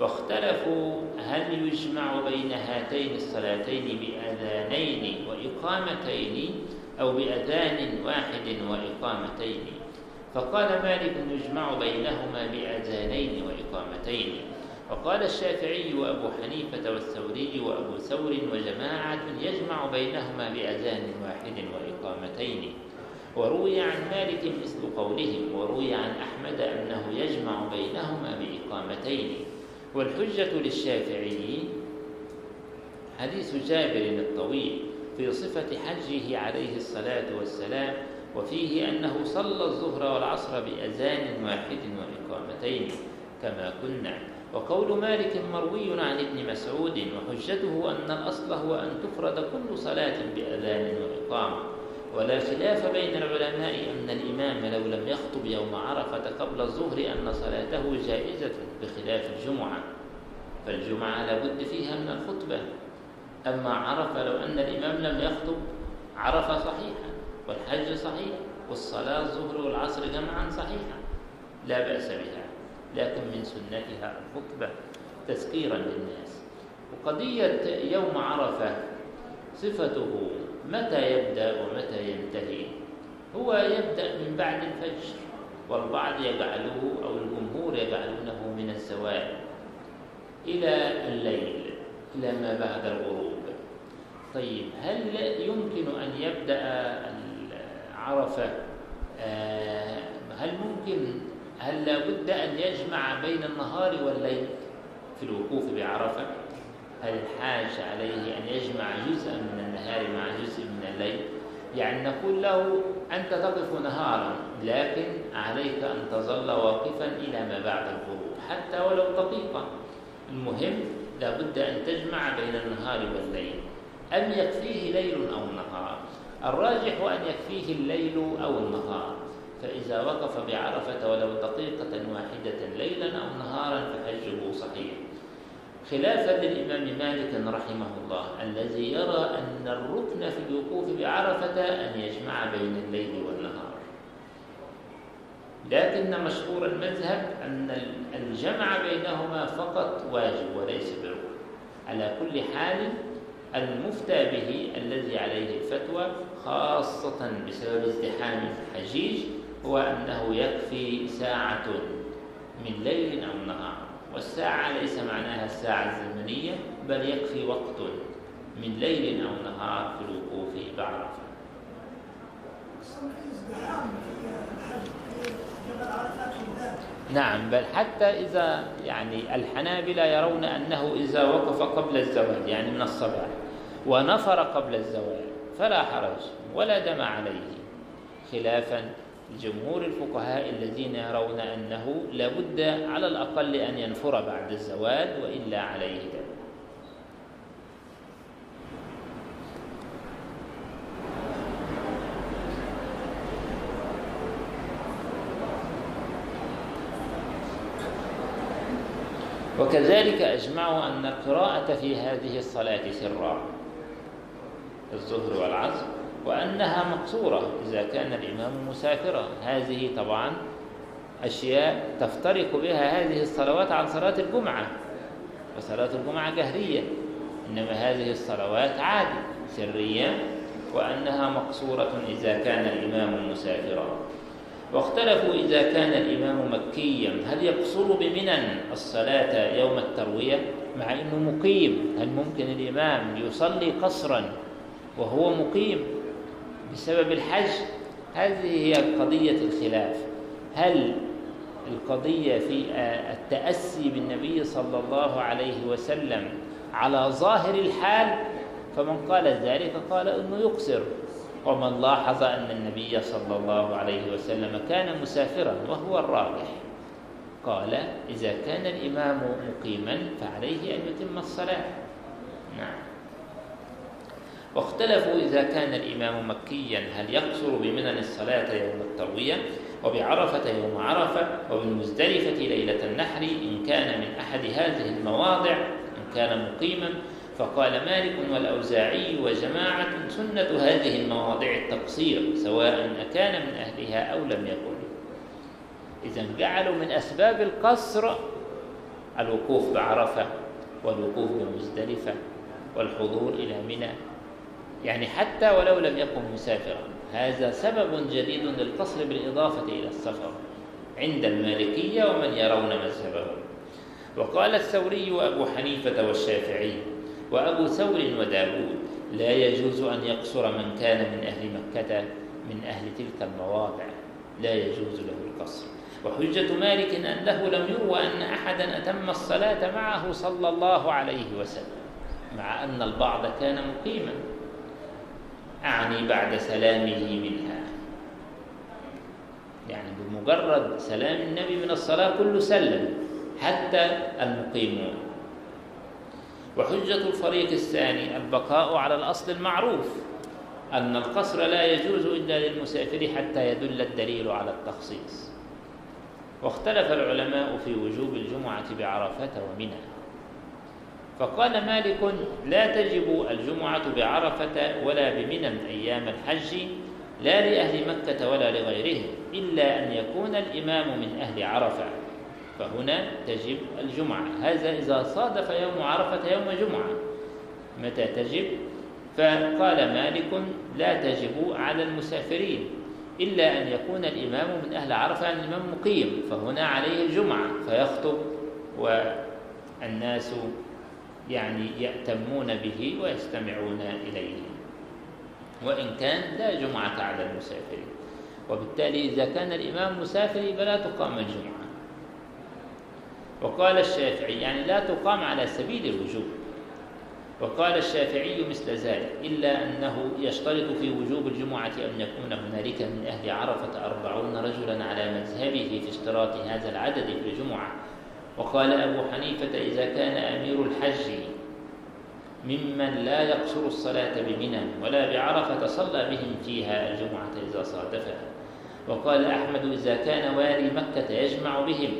واختلفوا هل يجمع بين هاتين الصلاتين بأذانين وإقامتين؟ أو بأذان واحد وإقامتين. فقال مالك يجمع بينهما بأذانين وإقامتين. وقال الشافعي وأبو حنيفة والثوري وأبو ثور وجماعة يجمع بينهما بأذان واحد وإقامتين. وروي عن مالك مثل قولهم وروي عن أحمد أنه يجمع بينهما بإقامتين. والحجة للشافعي حديث جابر الطويل. في صفة حجه عليه الصلاة والسلام وفيه أنه صلى الظهر والعصر بأذان واحد وإقامتين كما كنا وقول مالك مروي عن ابن مسعود وحجته أن الأصل هو أن تفرد كل صلاة بأذان وإقامة. ولا خلاف بين العلماء أن الإمام لو لم يخطب يوم عرفة قبل الظهر أن صلاته جائزة بخلاف الجمعة. فالجمعة لابد فيها من الخطبة. أما عرفة لو أن الإمام لم يخطب عرفة صحيحة والحج صحيح والصلاة الظهر والعصر جمعا صحيحة لا بأس بها. لكن من سنتها الخطبة تذكيرا للناس. وقضية يوم عرفة صفته متى يبدأ ومتى ينتهي؟ هو يبدأ من بعد الفجر والبعض يجعله أو الجمهور يجعلونه من الزوال إلى الليل إلى ما بعد الغروب. طيب هل يمكن أن يبدأ عرفة آه، هل ممكن هل لابد أن يجمع بين النهار والليل في الوقوف بعرفة؟ هل حاج عليه أن يجمع جزءا من النهار مع جزء من الليل؟ يعني نقول له أنت تقف نهارا لكن عليك أن تظل واقفا إلى ما بعد الغروب حتى ولو دقيقة. المهم لابد أن تجمع بين النهار والليل. أم يكفيه ليل أو نهار. الراجح أن يكفيه الليل أو النهار. فإذا وقف بعرفة ولو دقيقة واحدة ليلا أو نهارا فحجه صحيح. خلافا للإمام مالك رحمه الله الذي يرى أن الركن في الوقوف بعرفة أن يجمع بين الليل والنهار. لكن مشهور المذهب أن الجمع بينهما فقط واجب وليس بركن على كل حال المفتى به الذي عليه الفتوى خاصة بسبب ازدحام الحجيج هو أنه يكفي ساعة من ليل أو نهار. والساعة ليس معناها الساعة الزمنية بل يكفي وقت من ليل أو نهار في الوقوف بعرفة. نعم بل حتى إذا يعني الحنابلة يرون أنه إذا وقف قبل الزوال يعني من الصباح. ونفر قبل الزوال فلا حرج ولا دم عليه. خلافا جمهور الفقهاء الذين يرون أنه لابد على الأقل أن ينفر بعد الزوال وإلا عليه دم. وكذلك أجمعوا أن القراءة في هذه الصلاة سرا. الظهر والعصر وأنها مقصورة إذا كان الإمام مسافرا. هذه طبعا أشياء تفترق بها هذه الصلوات عن صلاة الجمعة وصلاة الجمعة جهرية إنما هذه الصلوات عادي سرية وأنها مقصورة إذا كان الإمام مسافرا. واختلفوا إذا كان الإمام مكيا هل يقصر بمنن الصلاة يوم التروية؟ مع أنه مقيم هل ممكن الإمام يصلي قصرا وهو مقيم بسبب الحج. هذه هي قضية الخلاف. هل القضية في التأسي بالنبي صلى الله عليه وسلم على ظاهر الحال؟ فمن قال ذلك قال إنه يقصر. ومن لاحظ أن النبي صلى الله عليه وسلم كان مسافرا وهو الراجح. قال إذا كان الإمام مقيما فعليه أن يتم الصلاة. نعم. واختلفوا إذا كان الإمام مكيا هل يقصر بمنن الصلاة يوم التروية وبعرفة يوم عرفة وبالمزدلفة ليلة النحر إن كان من أحد هذه المواضع إن كان مقيما فقال مالك والأوزاعي وجماعة سنة هذه المواضع التقصير سواء أكان من أهلها أو لم يكن. إذا جعلوا من أسباب القصر الوقوف بعرفة والوقوف بمزدلفة والحضور إلى منى يعني حتى ولو لم يكن مسافرا. هذا سبب جديد للقصر بالإضافة إلى السفر عند المالكية ومن يرون مذهبهم. وقال الثوري وأبو حنيفة والشافعي وأبو ثور وداود لا يجوز أن يقصر من كان من أهل مكة من أهل تلك المواضع. لا يجوز له القصر. وحجة مالك أنه لم يروى أن أحدا أتم الصلاة معه صلى الله عليه وسلم مع أن البعض كان مقيما. أعني بعد سلامه منها. يعني بمجرد سلام النبي من الصلاة كله سلم حتى المقيمون. وحجة الفريق الثاني البقاء على الأصل المعروف أن القصر لا يجوز إلا للمسافر حتى يدل الدليل على التخصيص. واختلف العلماء في وجوب الجمعة بعرفة ومنى. فقال مالك لا تجب الجمعة بعرفة ولا بمنى أيام الحج لا لأهل مكة ولا لغيرهم إلا أن يكون الإمام من أهل عرفة. فهنا تجب الجمعة. هذا إذا صادف يوم عرفة يوم جمعة. متى تجب؟ فقال مالك لا تجب على المسافرين إلا أن يكون الإمام من أهل عرفة يعني الإمام مقيم فهنا عليه الجمعة فيخطب والناس يعني يأتمون به ويستمعون إليه. وإن كان لا جمعة على المسافرين وبالتالي إذا كان الإمام مسافر فلا تقام الجمعة. وقال الشافعي يعني لا تقام على سبيل الوجوب. وقال الشافعي مثل ذلك إلا أنه يشترط في وجوب الجمعة أن يكون هنالك من أهل عرفة أربعون رجلا على مذهبه في اشتراط هذا العدد في الجمعة. وقال أبو حنيفة إذا كان أمير الحج ممن لا يقصر الصلاة بمنى ولا بعرفة صلى بهم فيها الجمعة إذا صادفها. وقال أحمد إذا كان والي مكة يجمع بهم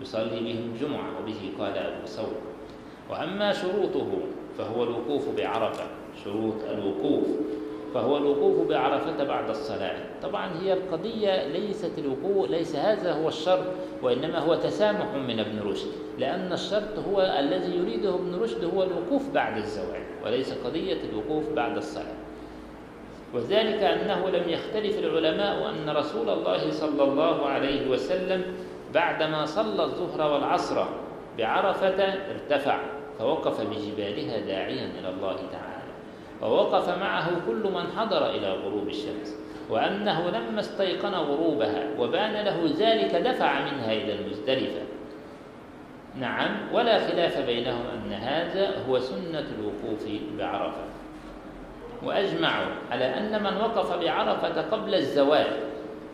يصلي بهم الجمعة وبه قال أبو ثور وأما شروطه فهو الوقوف بعرفة شروط الوقوف. فهو الوقوف بعرفة بعد الصلاة. طبعا هي القضية ليست الوقوف ليس هذا هو الشرط وإنما هو تسامح من ابن رشد لأن الشرط هو الذي يريده ابن رشد هو الوقوف بعد الزوال وليس قضية الوقوف بعد الصلاة. وذلك أنه لم يختلف العلماء أن رسول الله صلى الله عليه وسلم بعدما صلى الظهر والعصر بعرفة ارتفع فوقف بجبالها داعيا إلى الله تعالى. ووقف معه كل من حضر إلى غروب الشمس وأنه لما استيقن غروبها وبان له ذلك دفع منها إلى المزدلفة. نعم ولا خلاف بينهم أن هذا هو سنة الوقوف بعرفة. وأجمعوا على أن من وقف بعرفة قبل الزوال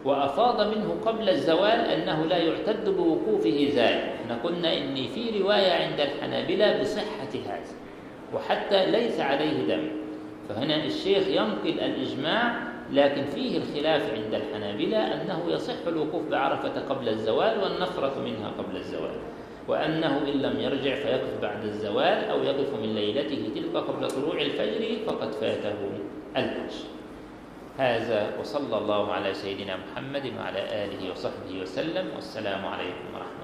وأفاض منه قبل الزوال أنه لا يعتد بوقوفه ذلك. إحنا قلنا إن في رواية عند الحنابلة بصحة هذا وحتى ليس عليه دم. فهنا الشيخ ينقل الإجماع لكن فيه الخلاف عند الحنابلة أنه يصح الوقوف بعرفة قبل الزوال والنفرة منها قبل الزوال وأنه إن لم يرجع فيقف بعد الزوال أو يقف من ليلته تلك قبل طلوع الفجر فقد فاته الحج هذا وصلى الله على سيدنا محمد وعلى آله وصحبه وسلم والسلام عليكم ورحمة الله.